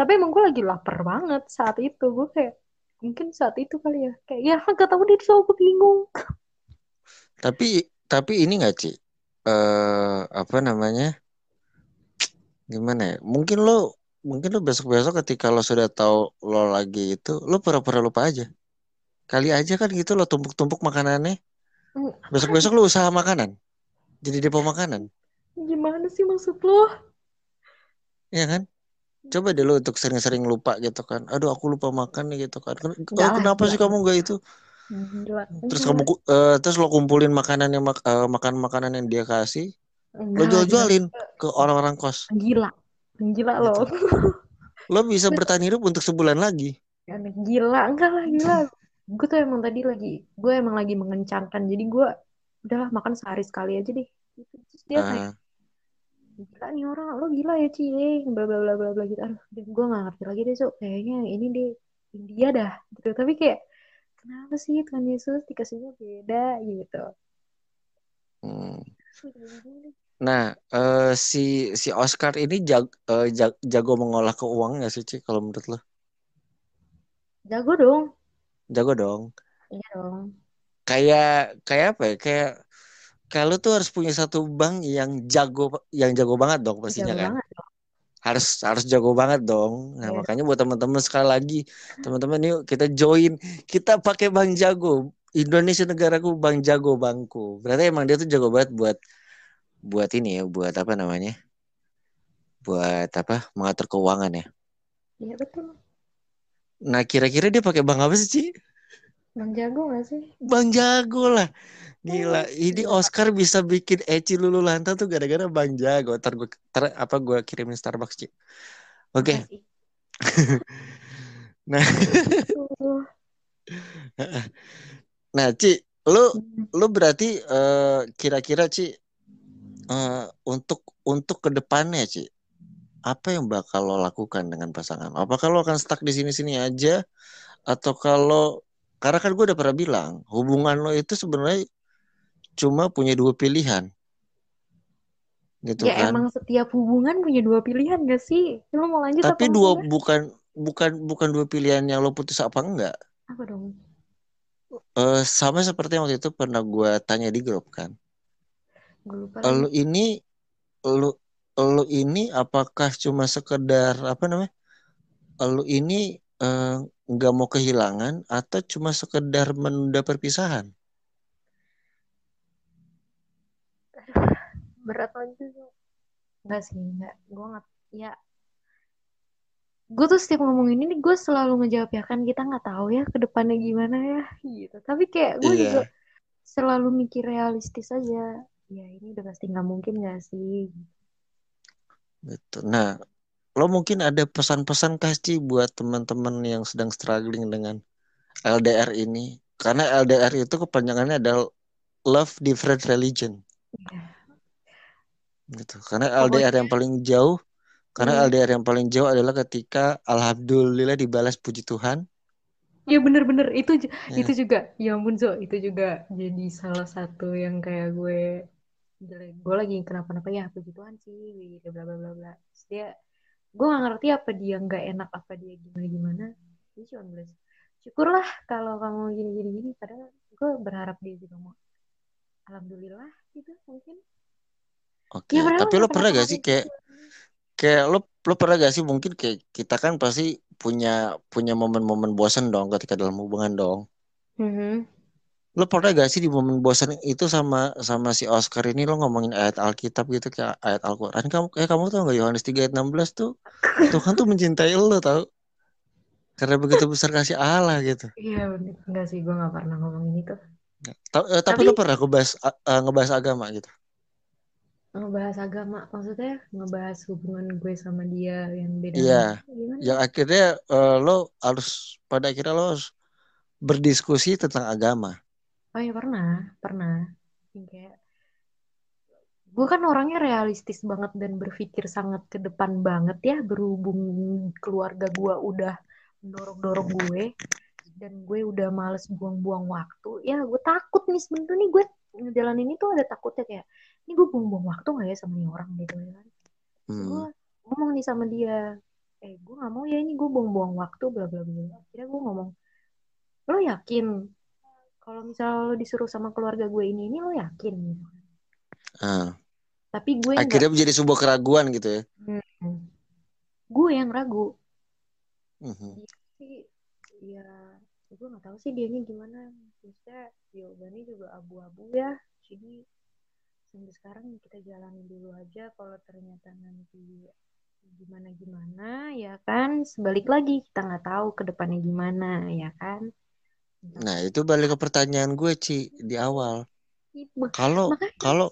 tapi emang gue lagi lapar banget saat itu. Gue kayak mungkin saat itu kali ya. Kayak ya gak tahu deh so gue bingung. Tapi tapi ini nggak Ci? Eh apa namanya? Gimana ya? Mungkin lo mungkin lo besok-besok ketika lo sudah tahu lo lagi itu, lo pura-pura lupa aja. Kali aja kan gitu lo tumpuk-tumpuk makanannya. Hmm, Besok-besok lo usaha makanan. Jadi depo makanan. gimana sih maksud lo Iya kan? Coba deh lo untuk sering-sering lupa gitu kan. Aduh aku lupa makan nih gitu kan. Ken- Enggak lah, kenapa sih kamu nggak itu? gila Terus kamu eh, terus lo kumpulin makanan yang mak- eh, makan makanan yang dia kasih, lo Enggak, jual-jualin ke orang-orang kos. gila. Gila lo. Lo bisa bertahan hidup untuk sebulan lagi. gila. Enggak lah gila. Gue tuh emang tadi lagi gue emang lagi mengencangkan. Jadi gue udahlah makan sehari sekali aja deh. Gitu. terus dia kayak Ah, gila nih orang lo gila ya cie bla bla bla bla bla gitu. Aduh gue gak ngerti lagi deh so kayaknya ini deh India dah gitu. Tapi kayak kenapa sih Tuhan Yesus dikasihnya beda? Gitu. Hmm. Nah, uh, si si Oscar ini jag, uh, jag, jago mengolah keuangan nggak sih, Ci, kalau menurut lo? Jago dong. Jago dong. Iya dong. Kayak kayak apa ya? Kayak kalau tuh harus punya satu bank yang jago yang jago banget dong pastinya jago kan. Banget dong. Harus harus jago banget dong. Nah, yeah. makanya buat teman-teman sekali lagi, teman-teman yuk kita join, kita pakai bank jago. Indonesia negaraku bank jago bangku. Berarti emang dia tuh jago banget buat buat ini ya, buat apa namanya? Buat apa? Mengatur keuangan ya. Iya betul. Nah kira-kira dia pakai bank apa sih, Ci? Bang Jago gak sih? Bang Jago lah. Gila, oh, ini iya. Oscar bisa bikin Eci Lulu Lanta tuh gara-gara Bang Jago. Ntar gue, ter, apa gue kirimin Starbucks, Ci. Oke. Okay. nah. nah, Ci, lu hmm. lu berarti uh, kira-kira Ci uh, untuk untuk ke depannya Ci apa yang bakal lo lakukan dengan pasangan? Apakah lo akan stuck di sini-sini aja? Atau kalau karena kan gue udah pernah bilang hubungan lo itu sebenarnya cuma punya dua pilihan. Gitu ya kan? emang setiap hubungan punya dua pilihan gak sih? Lo mau lanjut tapi apa dua enggak? bukan bukan bukan dua pilihan yang lo putus apa enggak? Apa dong uh, sama seperti yang waktu itu pernah gue tanya di grup kan Lalu ini lu lu ini apakah cuma sekedar apa namanya? Lu ini eh, nggak uh, mau kehilangan atau cuma sekedar menunda perpisahan? Berat aja Enggak sih, enggak. Gue nggak ya gue tuh setiap ngomong ini nih gue selalu ngejawab ya kan kita nggak tahu ya ke depannya gimana ya gitu. Tapi kayak gue yeah. juga selalu mikir realistis aja. Ya ini udah pasti nggak mungkin gak sih? Gitu nah lo mungkin ada pesan-pesan kasih buat teman-teman yang sedang struggling dengan LDR ini? Karena LDR itu kepanjangannya adalah love different religion. Ya. gitu. Karena LDR yang paling jauh karena hmm. LDR yang paling jauh adalah ketika alhamdulillah dibalas puji Tuhan. Iya bener-bener. Itu ya. itu juga. Ya ampun Zo. Itu juga jadi salah satu yang kayak gue gue lagi kenapa-napa ya puji Tuhan sih gitu bla bla bla bla. Dia gue gak ngerti apa dia nggak enak apa dia gimana gimana dia cuma bilang syukurlah kalau kamu gini gini gini padahal gue berharap dia juga mau alhamdulillah gitu mungkin. Oke okay. ya, tapi lo pernah gak sih kayak kayak lo lo pernah gak sih mungkin kayak kita kan pasti punya punya momen-momen bosan dong ketika dalam hubungan dong? Mm -hmm lo pernah gak sih di momen bosan itu sama sama si Oscar ini lo ngomongin ayat Alkitab gitu kayak ayat Al-Quran? Kamu eh kamu tau gak Yohanes 3 ayat 16 tuh Tuhan tuh mencintai lo tau? Karena begitu besar kasih Allah gitu. Iya enggak sih gue gak pernah ngomongin itu. Ta eh, tapi, tapi lo pernah ngebahas uh, ngebahas agama gitu ngebahas agama maksudnya ngebahas hubungan gue sama dia yang beda iya. yang akhirnya uh, lo harus pada akhirnya lo harus berdiskusi tentang agama. Oh ya pernah, pernah. Kayak gue kan orangnya realistis banget dan berpikir sangat ke depan banget ya berhubung keluarga gue udah mendorong-dorong gue dan gue udah males buang-buang waktu. Ya gue takut nih sebenernya nih gue ngejalanin itu ada takutnya kayak ini gue buang-buang waktu gak ya sama nih orang gitu kan? Hmm. gue ngomong nih sama dia. Eh gue gak mau ya ini gue buang-buang waktu bla bla bla. Akhirnya gue ngomong lo yakin kalau misalnya lo disuruh sama keluarga gue ini ini lo yakin? Gitu. Uh. tapi gue akhirnya enggak... menjadi sebuah keraguan gitu ya? Hmm. gue yang ragu. Uh-huh. Jadi, ya gue nggak tahu sih dia ini gimana. Maksudnya jawabannya juga abu-abu ya. Jadi sampai sekarang kita jalani dulu aja kalau ternyata nanti gimana gimana ya kan sebalik lagi kita nggak tahu ke depannya gimana ya kan Nah, itu balik ke pertanyaan gue, Ci, di awal. Kalau kalau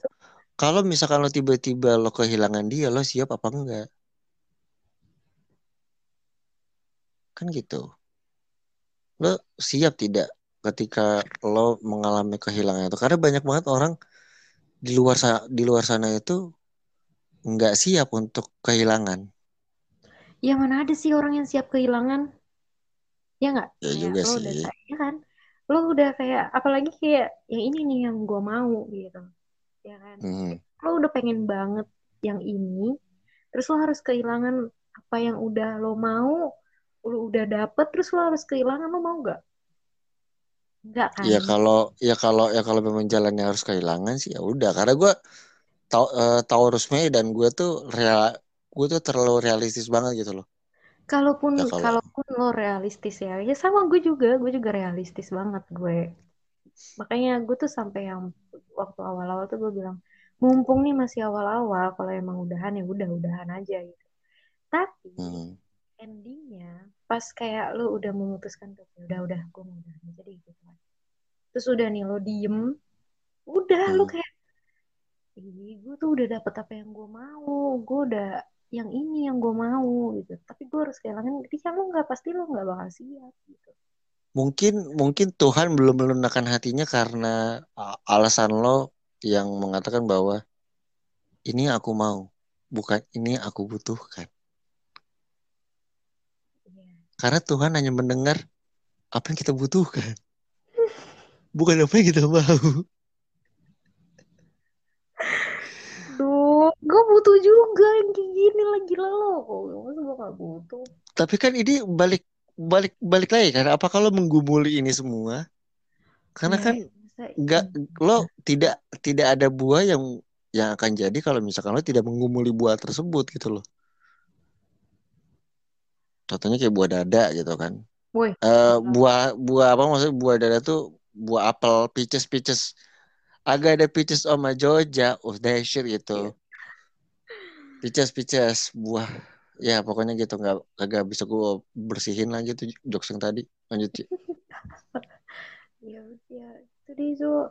kalau misalkan lo tiba-tiba lo kehilangan dia, lo siap apa enggak? Kan gitu. Lo siap tidak ketika lo mengalami kehilangan itu? Karena banyak banget orang di luar sana di luar sana itu nggak siap untuk kehilangan. Ya mana ada sih orang yang siap kehilangan? ya nggak ya juga lo sih udah ya kan lo udah kayak apalagi kayak yang ini nih yang gue mau gitu ya kan Hmm. lo udah pengen banget yang ini terus lo harus kehilangan apa yang udah lo mau lo udah dapet terus lo harus kehilangan lo mau nggak nggak kan? Ya kalau ya kalau ya kalau memang jalannya harus kehilangan sih ya udah. Karena gue tau eh, Taurus Mei dan gue tuh real gue tuh terlalu realistis banget gitu loh. kalaupun Ya kalau kalaupun lo realistis ya ya sama gue juga. Gue juga realistis banget gue. Makanya gue tuh sampai yang waktu awal-awal tuh gue bilang mumpung nih masih awal-awal kalau emang udahan ya udah udahan aja gitu. Tapi hmm, endingnya pas kayak lo udah memutuskan tuh "Ya udah udah gue mau udahan aja deh gitu kan terus udah nih lo diem udah hmm. kayak ih gue tuh udah dapet apa yang gue mau gue udah yang ini yang gue mau gitu tapi gue harus kehilangan ketika lo nggak pasti lo nggak bakal siap gitu Mungkin mungkin Tuhan belum melunakkan hatinya karena alasan lo yang mengatakan bahwa ini aku mau, bukan ini aku butuhkan. Iya. Karena Tuhan hanya mendengar apa yang kita butuhkan, bukan apa yang kita mau. Duh, gue butuh juga yang kayak gini lagi lo. Masa gue gak butuh? Tapi kan ini balik balik balik lagi kan apa kalau menggumuli ini semua? Karena Ya, kan nggak iya. lo tidak tidak ada buah yang yang akan jadi kalau misalkan lo tidak menggumuli buah tersebut gitu loh. Contohnya kayak buah dada gitu kan. Woi, Eh buah buah apa maksudnya buah dada tuh buah apel, peaches peaches. Agak ada peaches sama Jogja, oh shit gitu. Peaches peaches buah ya pokoknya gitu nggak kagak bisa gue bersihin lagi tuh jokes yang tadi lanjut Ci. ya ya itu Zo.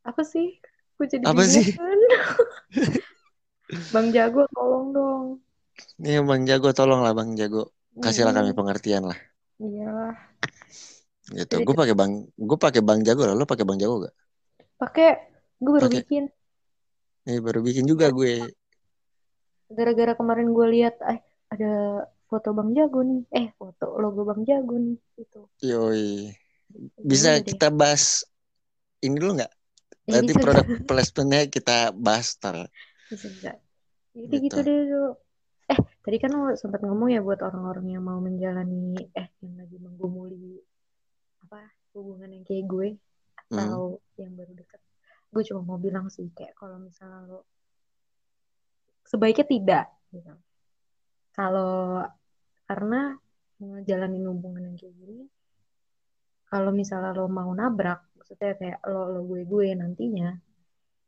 Apa sih? Gue jadi Apa bingung sih? Bang Jago tolong dong. Nih Bang Jago tolong lah Bang Jago kasihlah kami Mm-mm. pengertian lah Iyalah. gitu. Gue pakai Bang gue pakai Bang Jago lah, lo pakai Bang Jago gak? pakai gue baru Pakai. bikin Nih baru bikin juga gue. gara-gara kemarin gue lihat eh ada foto Bang Jago nih. Eh, foto logo Bang Jago nih itu. Yoi. Bisa deh. kita bahas ini dulu nggak? Nanti bisa, produk placementnya kita bahas tar. bisa bisa jadi Gitu. gitu deh Zo. Eh tadi kan lo sempat ngomong ya buat orang-orang yang mau menjalani eh yang lagi menggumuli apa hubungan yang kayak gue Hmm. atau yang baru dekat gue cuma mau bilang sih kayak kalau misalnya lo sebaiknya tidak gitu kalau karena ngejalanin hubungan yang kayak gini kalau misalnya lo mau nabrak maksudnya kayak lo lo gue gue nantinya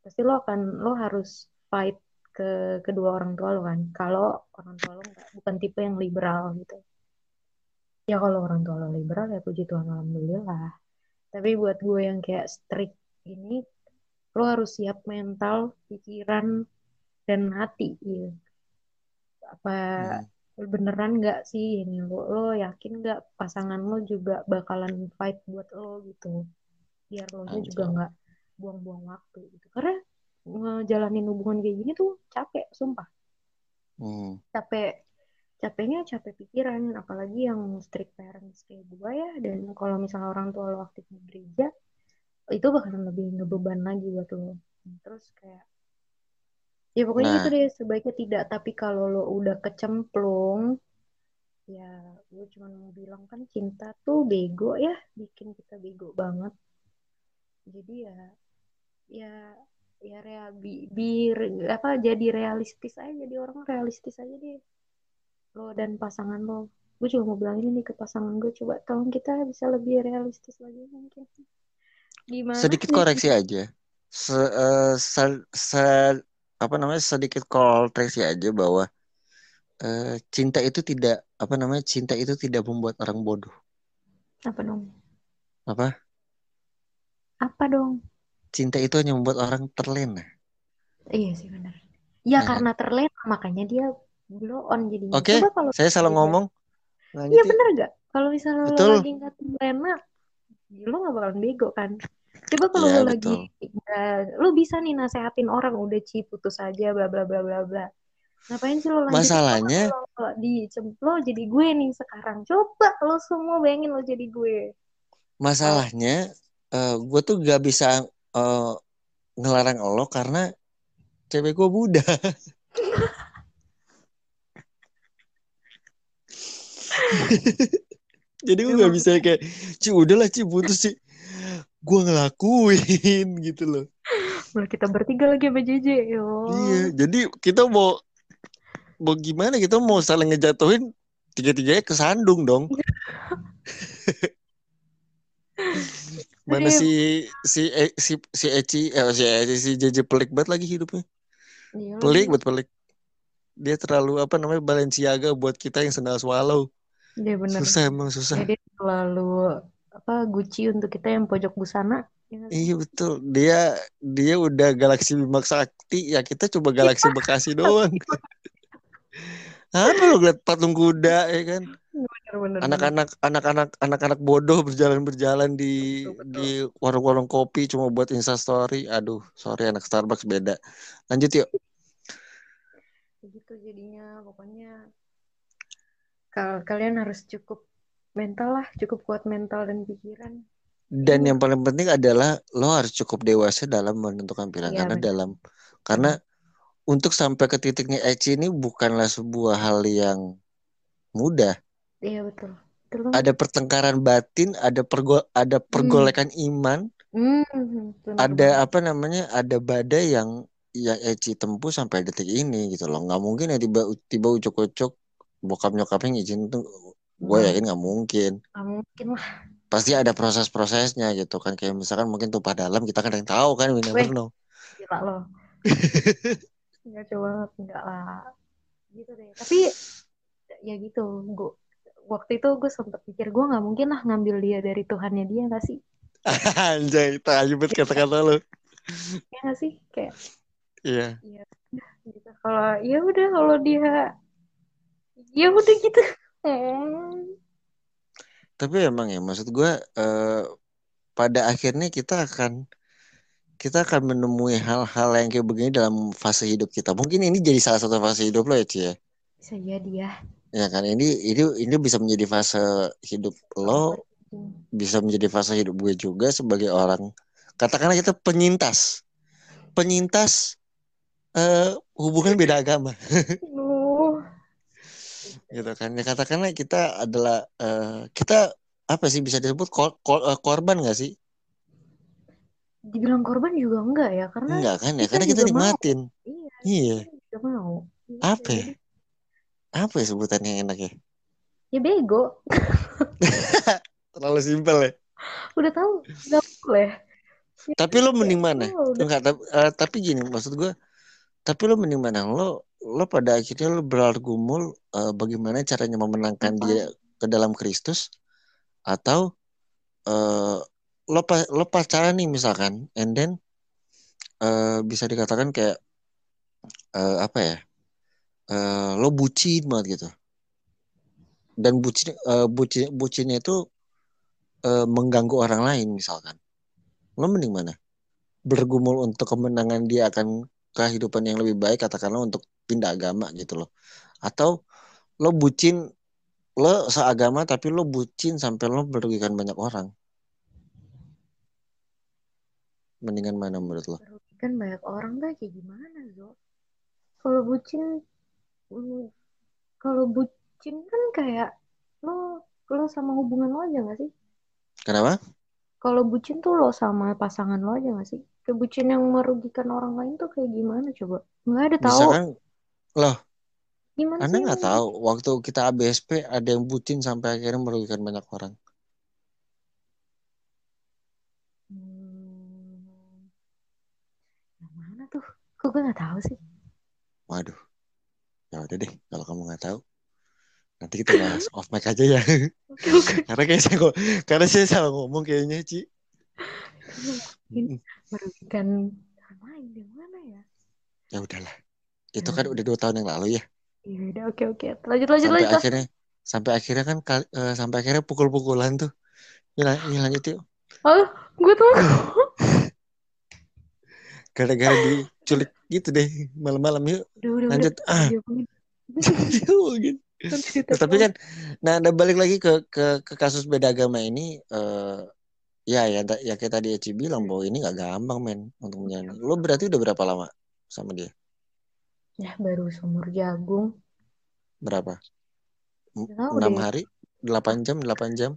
pasti lo akan lo harus fight ke kedua orang tua lo kan? Kalau orang tua lo nggak bukan tipe yang liberal gitu. Ya kalau orang tua lo liberal ya puji Tuhan alhamdulillah. Tapi buat gue yang kayak strict ini lo harus siap mental pikiran dan hati gitu apa Hmm. beneran nggak sih ini? Lo lo yakin nggak pasangan lo juga bakalan fight buat lo gitu? Biar lo nya juga nggak buang-buang waktu gitu. Karena ngejalanin hubungan kayak gini tuh capek sumpah. Hmm. capek capeknya capek pikiran apalagi yang strict parents kayak gue ya. Dan kalau misalnya orang tua lo aktif di gereja itu bakalan lebih ngebeban lagi buat lo. Terus kayak ya pokoknya Nah. gitu deh sebaiknya tidak. Tapi kalau lo udah kecemplung ya gue cuma mau bilang kan cinta tuh bego ya. Bikin kita bego banget. Jadi ya ya ya rea, bi, bi- apa jadi realistis aja jadi orang realistis aja deh lo dan pasangan lo gue juga mau bilang ini nih ke pasangan gue coba tolong kita bisa lebih realistis lagi mungkin gimana Sedikit sih? koreksi aja. Se, eh, se- se- apa namanya sedikit koreksi aja bahwa eh, cinta itu tidak apa namanya cinta itu tidak membuat orang bodoh. apa dong Apa? apa dong Cinta itu hanya membuat orang terlena. iya sih benar ya Ya kan? karena terlena makanya dia blow on jadinya Oke, coba kalau saya salah dia- ngomong. iya Lanjut. ya. bener gak kalau misalnya Betul. lo lagi nggak terlena lo nggak bakalan bego kan coba kalau Iya, lo lagi nggak lo bisa nih nasehatin orang udah ci putus aja bla bla bla bla bla ngapain sih lo lanjutin Masalahnya- lo dicemplo jadi gue nih sekarang coba lo semua bayangin lo jadi gue Masalahnya, gue tuh gak bisa eh, ngelarang lo karena cewek gue Buddha. Jadi gue gak bisa kayak, Ci udahlah Ci putus Ci. Gue ngelakuin gitu loh. Malah kita bertiga lagi sama JJ. Yo. Iya, jadi kita mau mau gimana? Kita mau saling ngejatuhin tiga-tiganya kesandung dong. Mana Iya. si si E- si si Eci eh, si Eci si JJ pelik banget lagi hidupnya. Iya, Pelik banget pelik. Dia terlalu apa namanya Balenciaga buat kita yang sendal swallow. Iya bener. Susah emang susah. Jadi terlalu apa Gucci untuk kita yang pojok busana. Ya? Iya betul. Dia dia udah Galaxy Bima Sakti ya kita coba Galaxy Bekasi doang. Apa lo liat patung kuda ya kan? Bener, bener, bener. Anak-anak anak-anak anak-anak bodoh berjalan-berjalan di Betul, betul. di warung-warung kopi cuma buat Insta story. Aduh, sorry anak Starbucks beda. Lanjut yuk. Kayak gitu jadinya pokoknya kal kalian harus cukup mental lah, cukup kuat mental dan pikiran. Dan Iya. yang paling penting adalah lo harus cukup dewasa dalam menentukan pilihan Iya, karena benar. dalam karena untuk sampai ke titiknya Eci ini bukanlah sebuah hal yang mudah. Iya betul. Betul banget. Ada pertengkaran batin, ada pergo ada pergolekan iman, Hmm, ada apa namanya? Ada badai yang yang Eci tempuh sampai detik ini gitu loh. Nggak mungkin ya tiba tiba ucuk-ucuk bokap nyokapnya ngizin tuh. Gue Nggak, yakin nggak mungkin. nggak mungkin lah. Pasti ada proses-prosesnya gitu kan. Kayak misalkan mungkin tumpah dalam kita kan yang tahu kan. We never Weh. know. Gila loh. Nggak coba banget. Enggak lah. Gitu deh. Tapi ya gitu. Gua, waktu itu gue sempet pikir gue nggak mungkin lah ngambil dia dari Tuhannya dia nggak sih? Anjay, tajubet kata-kata lo. Ya nggak sih? Kayak Iya. gitu. Kalau ya udah kalau dia ya udah gitu. Hmm. Tapi emang ya maksud gue eh, pada akhirnya kita akan kita akan menemui hal-hal yang kayak begini dalam fase hidup kita. Mungkin ini jadi salah satu fase hidup lo ya, Ci ya. Bisa jadi ya. Ya kan ini ini ini bisa menjadi fase hidup lo, bisa menjadi fase hidup gue juga sebagai orang katakanlah kita penyintas. Penyintas eh hubungan beda agama gitu kan. Ya katakanlah kita adalah eh, kita apa sih bisa disebut kor- kor- eh, korban gak sih? Dibilang korban juga enggak ya karena Enggak kan ya, karena kita nikmatin. iya, Iya. juga mau. Gitu. Apa ya? Apa ya sebutan yang enak ya? Ya bego. Terlalu simpel ya. Udah tahu nggak boleh. Ya, Tapi lo mending mana? oh, udah. Enggak, tapi, eh, tapi gini maksud gue. Tapi lo mending mana? Lo lo pada akhirnya lo berargumul eh, bagaimana caranya memenangkan Apa? dia ke dalam Kristus atau eh, lo pa- lo pacaran nih misalkan and then eh, bisa dikatakan kayak eh, apa ya? Eh, lo bucin banget gitu. Dan bucin eh, bucin bucinnya itu eh, mengganggu orang lain misalkan. Lo mending mana? Bergumul untuk kemenangan dia akan kehidupan yang lebih baik katakanlah untuk pindah agama gitu loh. Atau lo bucin lo seagama tapi lo bucin sampai lo merugikan banyak orang. Mendingan mana menurut lo? Kan banyak orang tuh kayak gimana Zo? Kalau bucin, kalau bucin kan kayak lo lo sama hubungan lo aja gak sih? Kenapa? Kalau bucin tuh lo sama pasangan lo aja gak sih? Kayak bucin yang merugikan orang lain tuh kayak gimana coba? Nggak ada tahu. Misalkan loh, Gimana Anda nggak tahu waktu kita ABSP ada yang bucin sampai akhirnya merugikan banyak orang. Hmm, yang mana tuh? Kok gue nggak tahu sih? Waduh. Ya udah deh, kalau kamu nggak tahu, nanti kita bahas off mic aja ya. Oke oke. karena kayak saya kok, karena saya salah ngomong kayaknya, Ci. Ini merugikan orang lain yang mana ya? Ya udahlah. Itu kan udah dua tahun yang lalu ya. Ya udah oke oke. Lanjut lanjut sampai lanjut. akhirnya sampai akhirnya kan eh, sampai akhirnya pukul-pukulan tuh. Ini, ini lanjut yuk. Oh, gue tahu. Gara-gara diculik gitu deh malam-malam yuk. Udah udah Lanjut. udah. Ah. Gitu. Nah, tapi kan nah ada balik lagi ke ke ke kasus beda agama ini eh Ya, ya, ya kayak tadi Eci bilang bahwa ini nggak gampang men untuk menjalani. Lo berarti udah berapa lama sama dia? Ya baru seumur jagung. Berapa? Enam hari? Delapan jam? Delapan jam?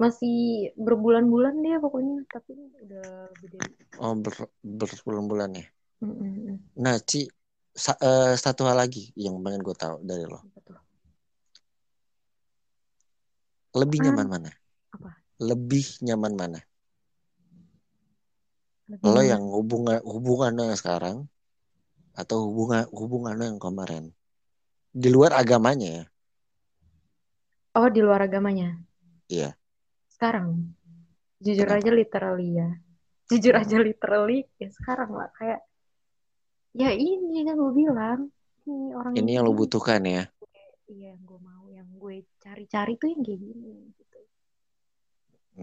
Masih berbulan-bulan dia pokoknya. Tapi udah dari... Oh, ber, berbulan-bulan ya. Mm-mm. Nah, Ci, sa- eh, satu hal lagi yang pengen gue tahu dari lo. Lebih Ah. nyaman mana? Apa? Lebih nyaman mana? Lebih Lo nyaman. yang hubungan hubungan lo yang sekarang atau hubungan hubungan lo yang kemarin? Di luar agamanya ya. Oh di luar agamanya. Iya. Sekarang. Jujur Kenapa? aja literally ya. Jujur aja literally ya sekarang lah. Kayak ya ini kan gue bilang. Ini orang Ini yang lo butuhkan ya. Iya yang gue mau. Yang gue cari-cari tuh yang kayak gini. Gitu.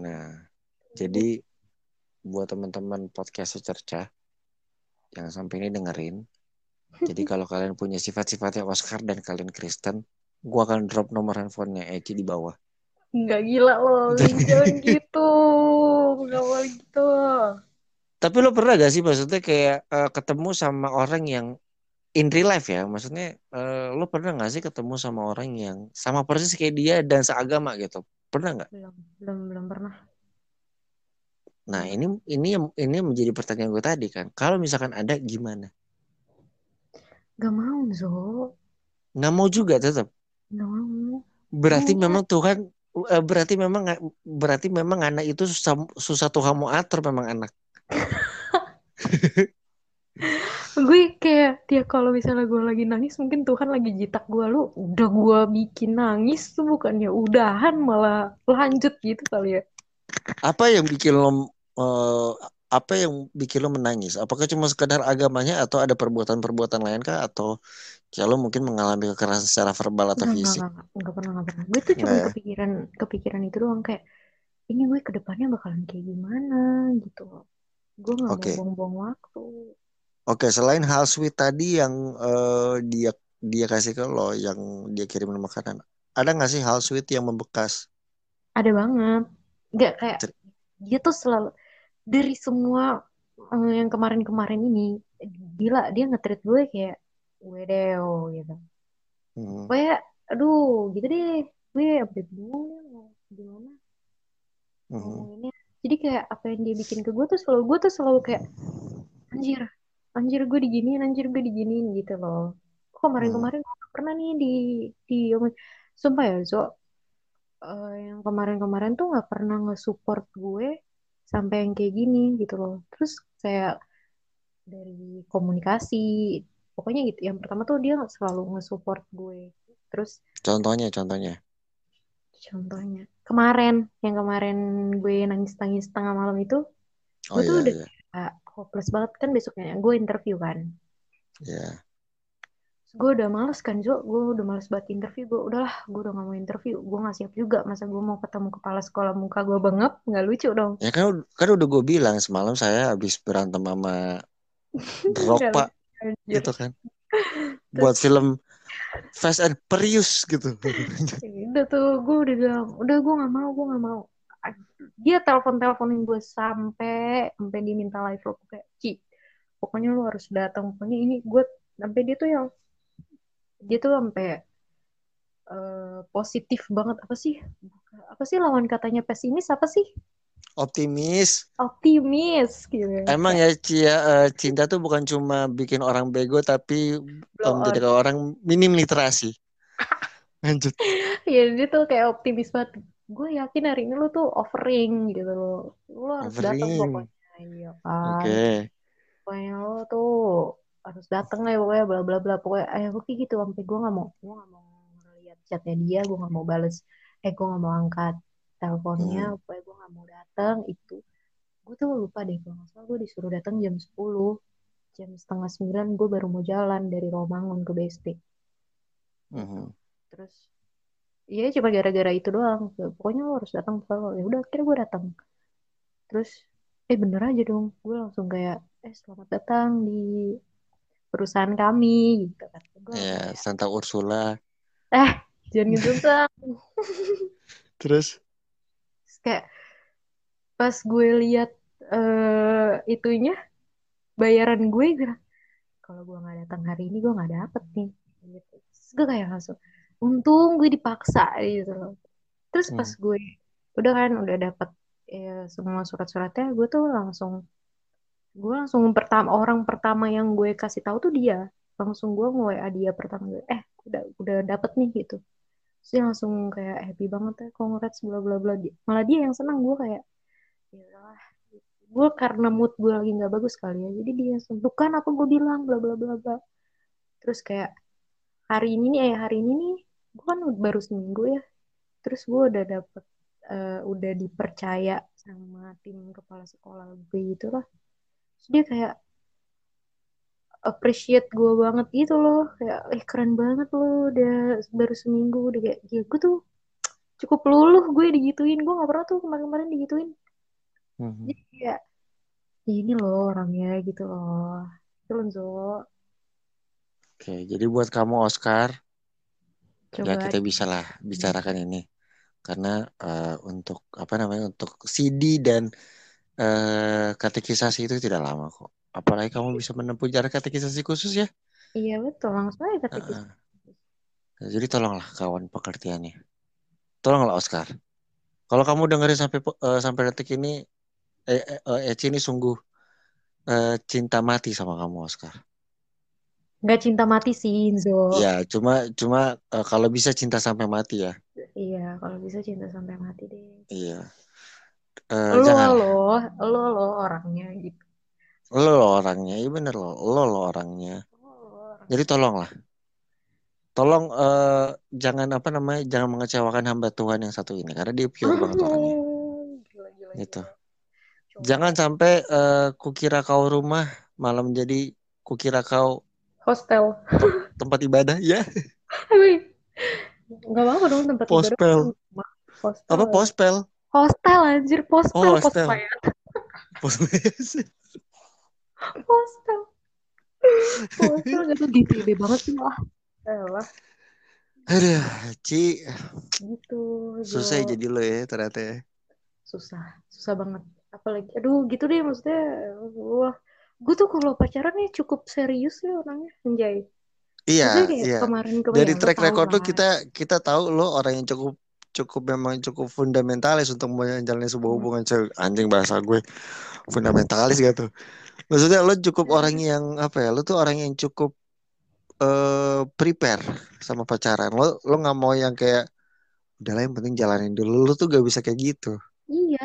Nah, jadi buat teman-teman podcast secerca yang sampai ini dengerin, jadi kalau kalian punya sifat-sifatnya Oscar dan kalian Kristen, gua akan drop nomor handphonenya Eci di bawah. Nggak gila loh. Jangan gitu. Nggak boleh gitu. Tapi lo pernah gak sih maksudnya kayak eh, ketemu sama orang yang in real life ya? Maksudnya eh, lo pernah gak sih ketemu sama orang yang sama persis kayak dia dan seagama gitu? Pernah nggak? Belum. Belum. Belum pernah. Nah ini ini ini menjadi pertanyaan gue tadi kan. Kalau misalkan ada gimana? Gak mau Zo. Nggak mau juga tetap. Gak mau. Berarti memang Tuhan berarti memang berarti memang anak itu susah susah Tuhan mau atur memang anak. gue kayak dia kalau misalnya gue lagi nangis mungkin Tuhan lagi jitak gue lu udah gue bikin nangis tuh bukannya udahan malah lanjut gitu kali ya Apa yang bikin lo eh, apa yang bikin lo menangis? Apakah cuma sekedar agamanya atau ada perbuatan-perbuatan lain kah atau ya lo mungkin mengalami kekerasan secara verbal atau nggak nggak fisik? nggak nggak nggak pernah nggak pernah gue tuh cuma Nggak ya? kepikiran kepikiran itu doang kayak ini gue ke depannya bakalan kayak gimana gitu gue nggak Oke. mau buang-buang waktu Oke, selain hal sweet tadi yang eh, dia dia kasih ke lo, yang dia kirim makanan, ada nggak sih hal sweet yang membekas? ada banget nggak kayak dia tuh selalu dari semua eh, yang kemarin-kemarin ini gila dia nge-treat gue kayak wedeo gitu. Hmm, kayak aduh gitu deh gue bingung ya mau gimana? Mhm. ngomonginnya. Jadi kayak apa yang dia bikin ke gue tuh selalu gue tuh selalu kayak anjir anjir gue diginiin anjir gue diginiin gitu loh. Kok kemarin-kemarin nggak pernah nih di di sumpah ya Zo eh, yang kemarin-kemarin tuh nggak pernah nge-support gue sampai yang kayak gini gitu loh. Terus kayak dari komunikasi pokoknya gitu. Yang pertama tuh dia selalu nge-support gue. Terus Contohnya, contohnya. contohnya kemarin yang kemarin gue nangis-nangis tengah malam itu Oh gue tuh iya, udah iya, hopeless banget. Kan besoknya gue interview kan? Iya. Gue udah males kan Jo. Gue udah males banget interview. Gue udahlah gue udah gak mau interview. Gue gak siap juga. Masa gue mau ketemu kepala sekolah muka gue bengep? Nggak lucu dong. Ya kan, kan udah gue bilang semalam saya habis berantem sama Rock Pak, gitu kan. Buat film Fast and Furious gitu. udah tuh gue udah bilang udah gue nggak mau gue nggak mau. Dia telepon teleponin gue sampai sampai diminta live vlog kayak Ci pokoknya lu harus datang. Pokoknya ini gue sampai dia tuh yang dia tuh sampai eh, positif banget. Apa sih? Apa sih lawan katanya pesimis? Apa sih? Optimis. optimis gitu. Emang ya Cia, eh, cinta tuh bukan cuma bikin orang bego tapi menjadikan orang minim literasi. Lanjut. ya dia tuh kayak optimis banget. Gue yakin hari ini lu tuh offering gitu loh. Lu harus datang pokoknya iya kan? Oke. pokoknya lo tuh harus dateng lah pokoknya bla bla bla pokoknya ayo gue kayak gitu sampai gue nggak mau gue nggak mau ngeliat chatnya dia gue nggak mau bales eh gue nggak mau angkat teleponnya pokoknya gue nggak mau datang itu gue tuh lupa deh kalau nggak salah gue disuruh datang jam 10 jam setengah sembilan gue baru mau jalan dari Romangun ke BSD Mhm. terus Iya cuma gara-gara itu doang. Pokoknya lo harus datang selalu. Ya udah akhirnya gue datang. Terus eh bener aja dong. Gue langsung kayak eh selamat datang di perusahaan kami gitu kan. Ya, Santa Ursula. jangan gitu Sang." Terus? Kayak pas gue lihat eh itunya bayaran gue gue bilang, kalau gue nggak datang hari ini gue nggak dapet nih gitu. Terus gue kayak langsung untung gue dipaksa gitu loh terus pas Hmm. gue udah kan udah dapet ya, semua surat-suratnya gue tuh langsung gue langsung pertama orang pertama yang gue kasih tahu tuh dia. Langsung gue nge WA dia pertama gue eh udah udah dapet nih gitu. Dia langsung kayak happy banget ya congrats bla bla bla malah dia yang senang gue kayak ya udahlah. Gue karena mood gue lagi nggak bagus kali ya jadi dia langsung "Tuh kan apa gue bilang bla bla bla bla. Terus kayak hari ini nih eh hari ini nih gue kan baru seminggu ya. Terus gue udah dapet eh, udah dipercaya sama tim kepala sekolah gue gitu lah terus dia kayak appreciate gue banget gitu loh. Kayak eh keren banget lo udah baru seminggu udah kayak gila. Gue tuh cukup luluh gue digituin. Gue nggak pernah tuh kemarin-kemarin digituin. Mhm. jadi kayak ini loh orangnya gitu loh. Itu loh Oke, jadi buat kamu Oscar, ya coba kita bisa lah bicarakan ini. Karena eh, untuk apa namanya untuk CD dan eh, katekisasi itu tidak lama kok. Apalagi kamu bisa menempuh jarak katekisasi khusus ya. iya betul langsung aja kata Heeh. Jadi tolonglah kawan pengertiannya. Tolonglah Oscar. Kalau kamu dengerin sampai eh, sampai detik ini, eh, eh, eh, Eci ini sungguh eh, cinta mati sama kamu Oscar. nggak cinta mati sih Zo Ya, cuma cuma eh, kalau bisa cinta sampai mati ya. iya kalau bisa cinta sampai mati deh Iya. Eh, lo jangan. lo lo lo orangnya gitu Lo lo orangnya, iya bener lo, lo lo orangnya. Jadi tolonglah, tolong eh, jangan apa namanya, jangan mengecewakan hamba Tuhan yang satu ini, karena dia pure banget orangnya. gila gila Gitu. gila. Jangan sampai eh, kukira kau rumah malah menjadi kukira kau hostel tempat ibadah, ya. Nggak apa-apa dong tempat ibadah Pospel. rumah. hostel Apa pospel? Hostel anjir Oh, pospel hostel. Pospel. hostel hostel gitu gede banget sih lah Elah, Aduh, Ci, gitu susah Jo. ya jadi lo ya ternyata ya. susah susah banget apalagi aduh gitu deh maksudnya wah gue tuh kalau pacaran nih cukup serius ya orangnya anjay Iya, iya. kemarin-kemarin Dari ya, lo track record lu lah. kita kita tahu lo orang yang cukup cukup memang cukup fundamentalis untuk menjalani sebuah Hmm. hubungan cewek. Anjing bahasa gue fundamentalis gitu. Maksudnya lo cukup Iya. orang yang apa ya? Lo tuh orang yang cukup eh prepare sama pacaran. Lo lo nggak mau yang kayak udahlah yang penting jalanin dulu. Lo tuh gak bisa kayak gitu. Iya,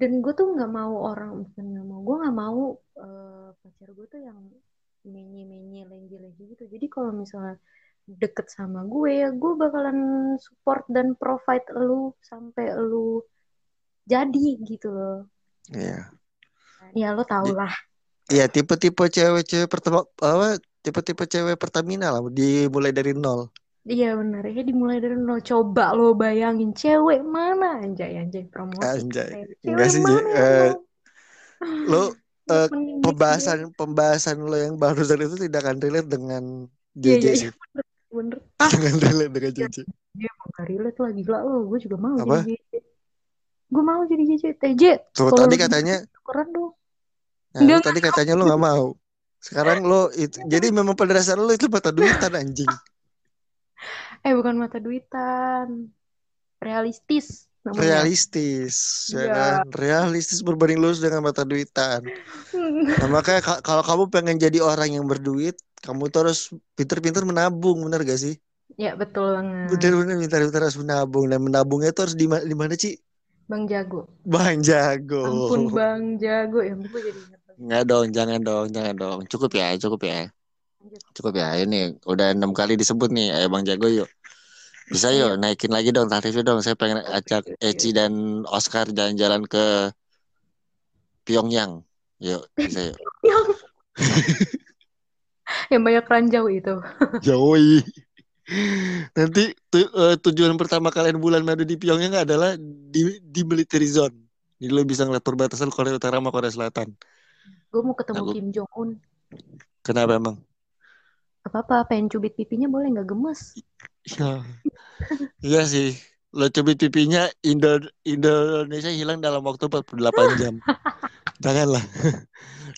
dan gue tuh nggak mau orang bukan nggak mau, gue nggak mau eh, pacar gue tuh yang menye-menye lengge-lengge gitu. Jadi kalau misalnya deket sama gue, ya gue bakalan support dan provide lu sampai lu jadi gitu loh. Iya. Ya lo tau lah. Iya, tipe-tipe cewek-cewek pertama apa? Tipe-tipe cewek Pertamina lah, dimulai dari nol. Iya benar ya dimulai dari nol. Coba lo bayangin cewek mana anjay anjay promosi Anjay. Enggak Cewek sih, mana mau? lo eh, Opening next pembahasan pembahasan lo yang barusan itu tidak akan relate dengan Iya, JJ iya, sih. bener. Jangan relate dengan JJ. Dia mau gak relate lah gila lo. Gue juga mau Apa? jadi JJ. Gue mau jadi JJ. TJ. Tuh tadi katanya, keren dong. nah, Enggak, tadi katanya lo nggak mau. Sekarang lo itu, jadi memang pada dasar lo itu mata duitan anjing. Eh bukan mata duitan. Realistis namanya. Realistis, ya Iya. kan? Realistis berbanding lurus dengan mata duitan. Nah, makanya ka- kalau kamu pengen jadi orang yang berduit, kamu tuh harus pinter-pinter menabung, bener gak sih? ya betul banget. Bener-bener pintar-pintar harus menabung dan menabungnya tuh harus di ma- di mana sih? Bang Jago. Bang Jago. Ampun Bang Jago. Ya gue jadi. Nggak dong, jangan dong, jangan dong. Cukup ya, cukup ya. Lanjut. Cukup ya. Ini udah enam kali disebut nih. Ayo Bang Jago yuk. Bisa Ayo. yuk, naikin lagi dong tarifnya dong. Saya pengen ajak Oke, oke. Eci dan Oscar jalan-jalan ke Pyongyang. Yuk, bisa yuk. Yang banyak ranjau itu. Yoi. Nanti tu- eh, tujuan pertama kalian bulan madu di Pyongyang adalah di di military zone. Jadi lo bisa ngeliat perbatasan Korea Utara sama Korea Selatan. Gue mau ketemu Aku- Kim Jong Un. Kenapa emang? Apa-apa pengen cubit pipinya boleh nggak gemes? Ya. Iya sih. lo cubit pipinya Indo Indonesia hilang dalam waktu 48 jam. Janganlah.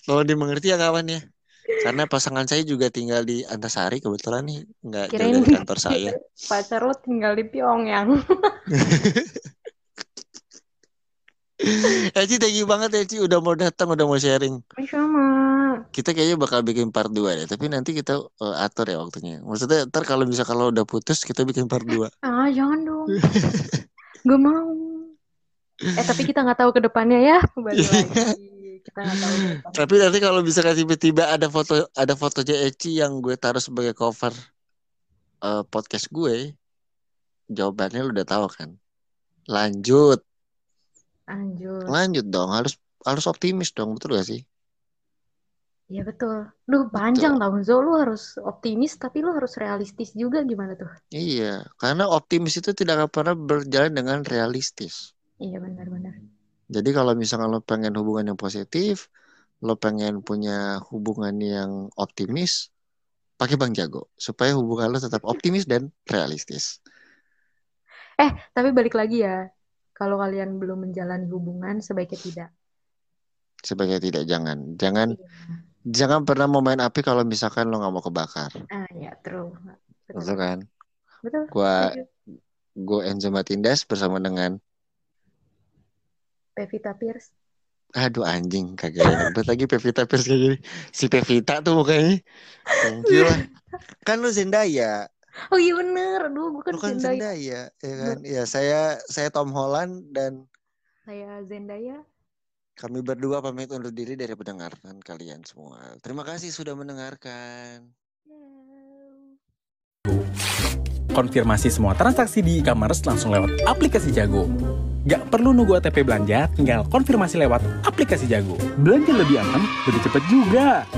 Tolong dimengerti ya kawan ya. Karena pasangan saya juga tinggal di Antasari kebetulan nih nggak jauh dari kantor saya. pacar lo tinggal di Pyongyang. Eci thank you banget Eci udah mau datang udah mau sharing. Sama. Kita kayaknya bakal bikin part 2 deh, tapi nanti kita uh, atur ya waktunya. Maksudnya ntar kalau bisa kalau udah putus kita bikin part 2. Ah, jangan dong. Gak mau. Eh, tapi kita nggak tahu ke depannya ya. Balik lagi. Kita tahu. Tapi nanti kalau bisa tiba-tiba ada foto ada fotonya Eci yang gue taruh sebagai cover eh, podcast gue, jawabannya lu udah tahu kan. Lanjut, Lanjut. lanjut dong. Harus harus optimis dong, betul gak sih? Iya betul. Duh, panjang tau Zo. Lu harus optimis, tapi lu harus realistis juga gimana tuh? Iya, karena optimis itu tidak akan pernah berjalan dengan realistis. Iya benar-benar. Jadi kalau misalkan lo pengen hubungan yang positif, lo pengen punya hubungan yang optimis, pakai Bang Jago supaya hubungan lo tetap optimis dan realistis. Tapi balik lagi ya, kalau kalian belum menjalani hubungan, sebaiknya tidak. Sebagai tidak jangan, jangan Iya. jangan pernah mau main api kalau misalkan lo nggak mau kebakar, Ah, ya, true. betul Betul. kan? Betul. Gua setuju. gue Enzo Matindas bersama dengan Pevita Pierce. aduh anjing kagak banget lagi Pevita Pierce kayak gini. Si Pevita tuh mukanya. Thank you lah. Kan lu Zendaya. Oh iya bener. Aduh, gue kan kan Zendaya. Zendaya, ya kan? Ya saya saya Tom Holland dan Saya Zendaya. kami berdua pamit undur diri dari pendengaran kalian semua. Terima kasih sudah mendengarkan. Konfirmasi semua transaksi di e-commerce langsung lewat aplikasi Jago. Gak perlu nunggu OTP belanja, tinggal konfirmasi lewat aplikasi Jago. Belanja lebih aman, lebih cepat juga.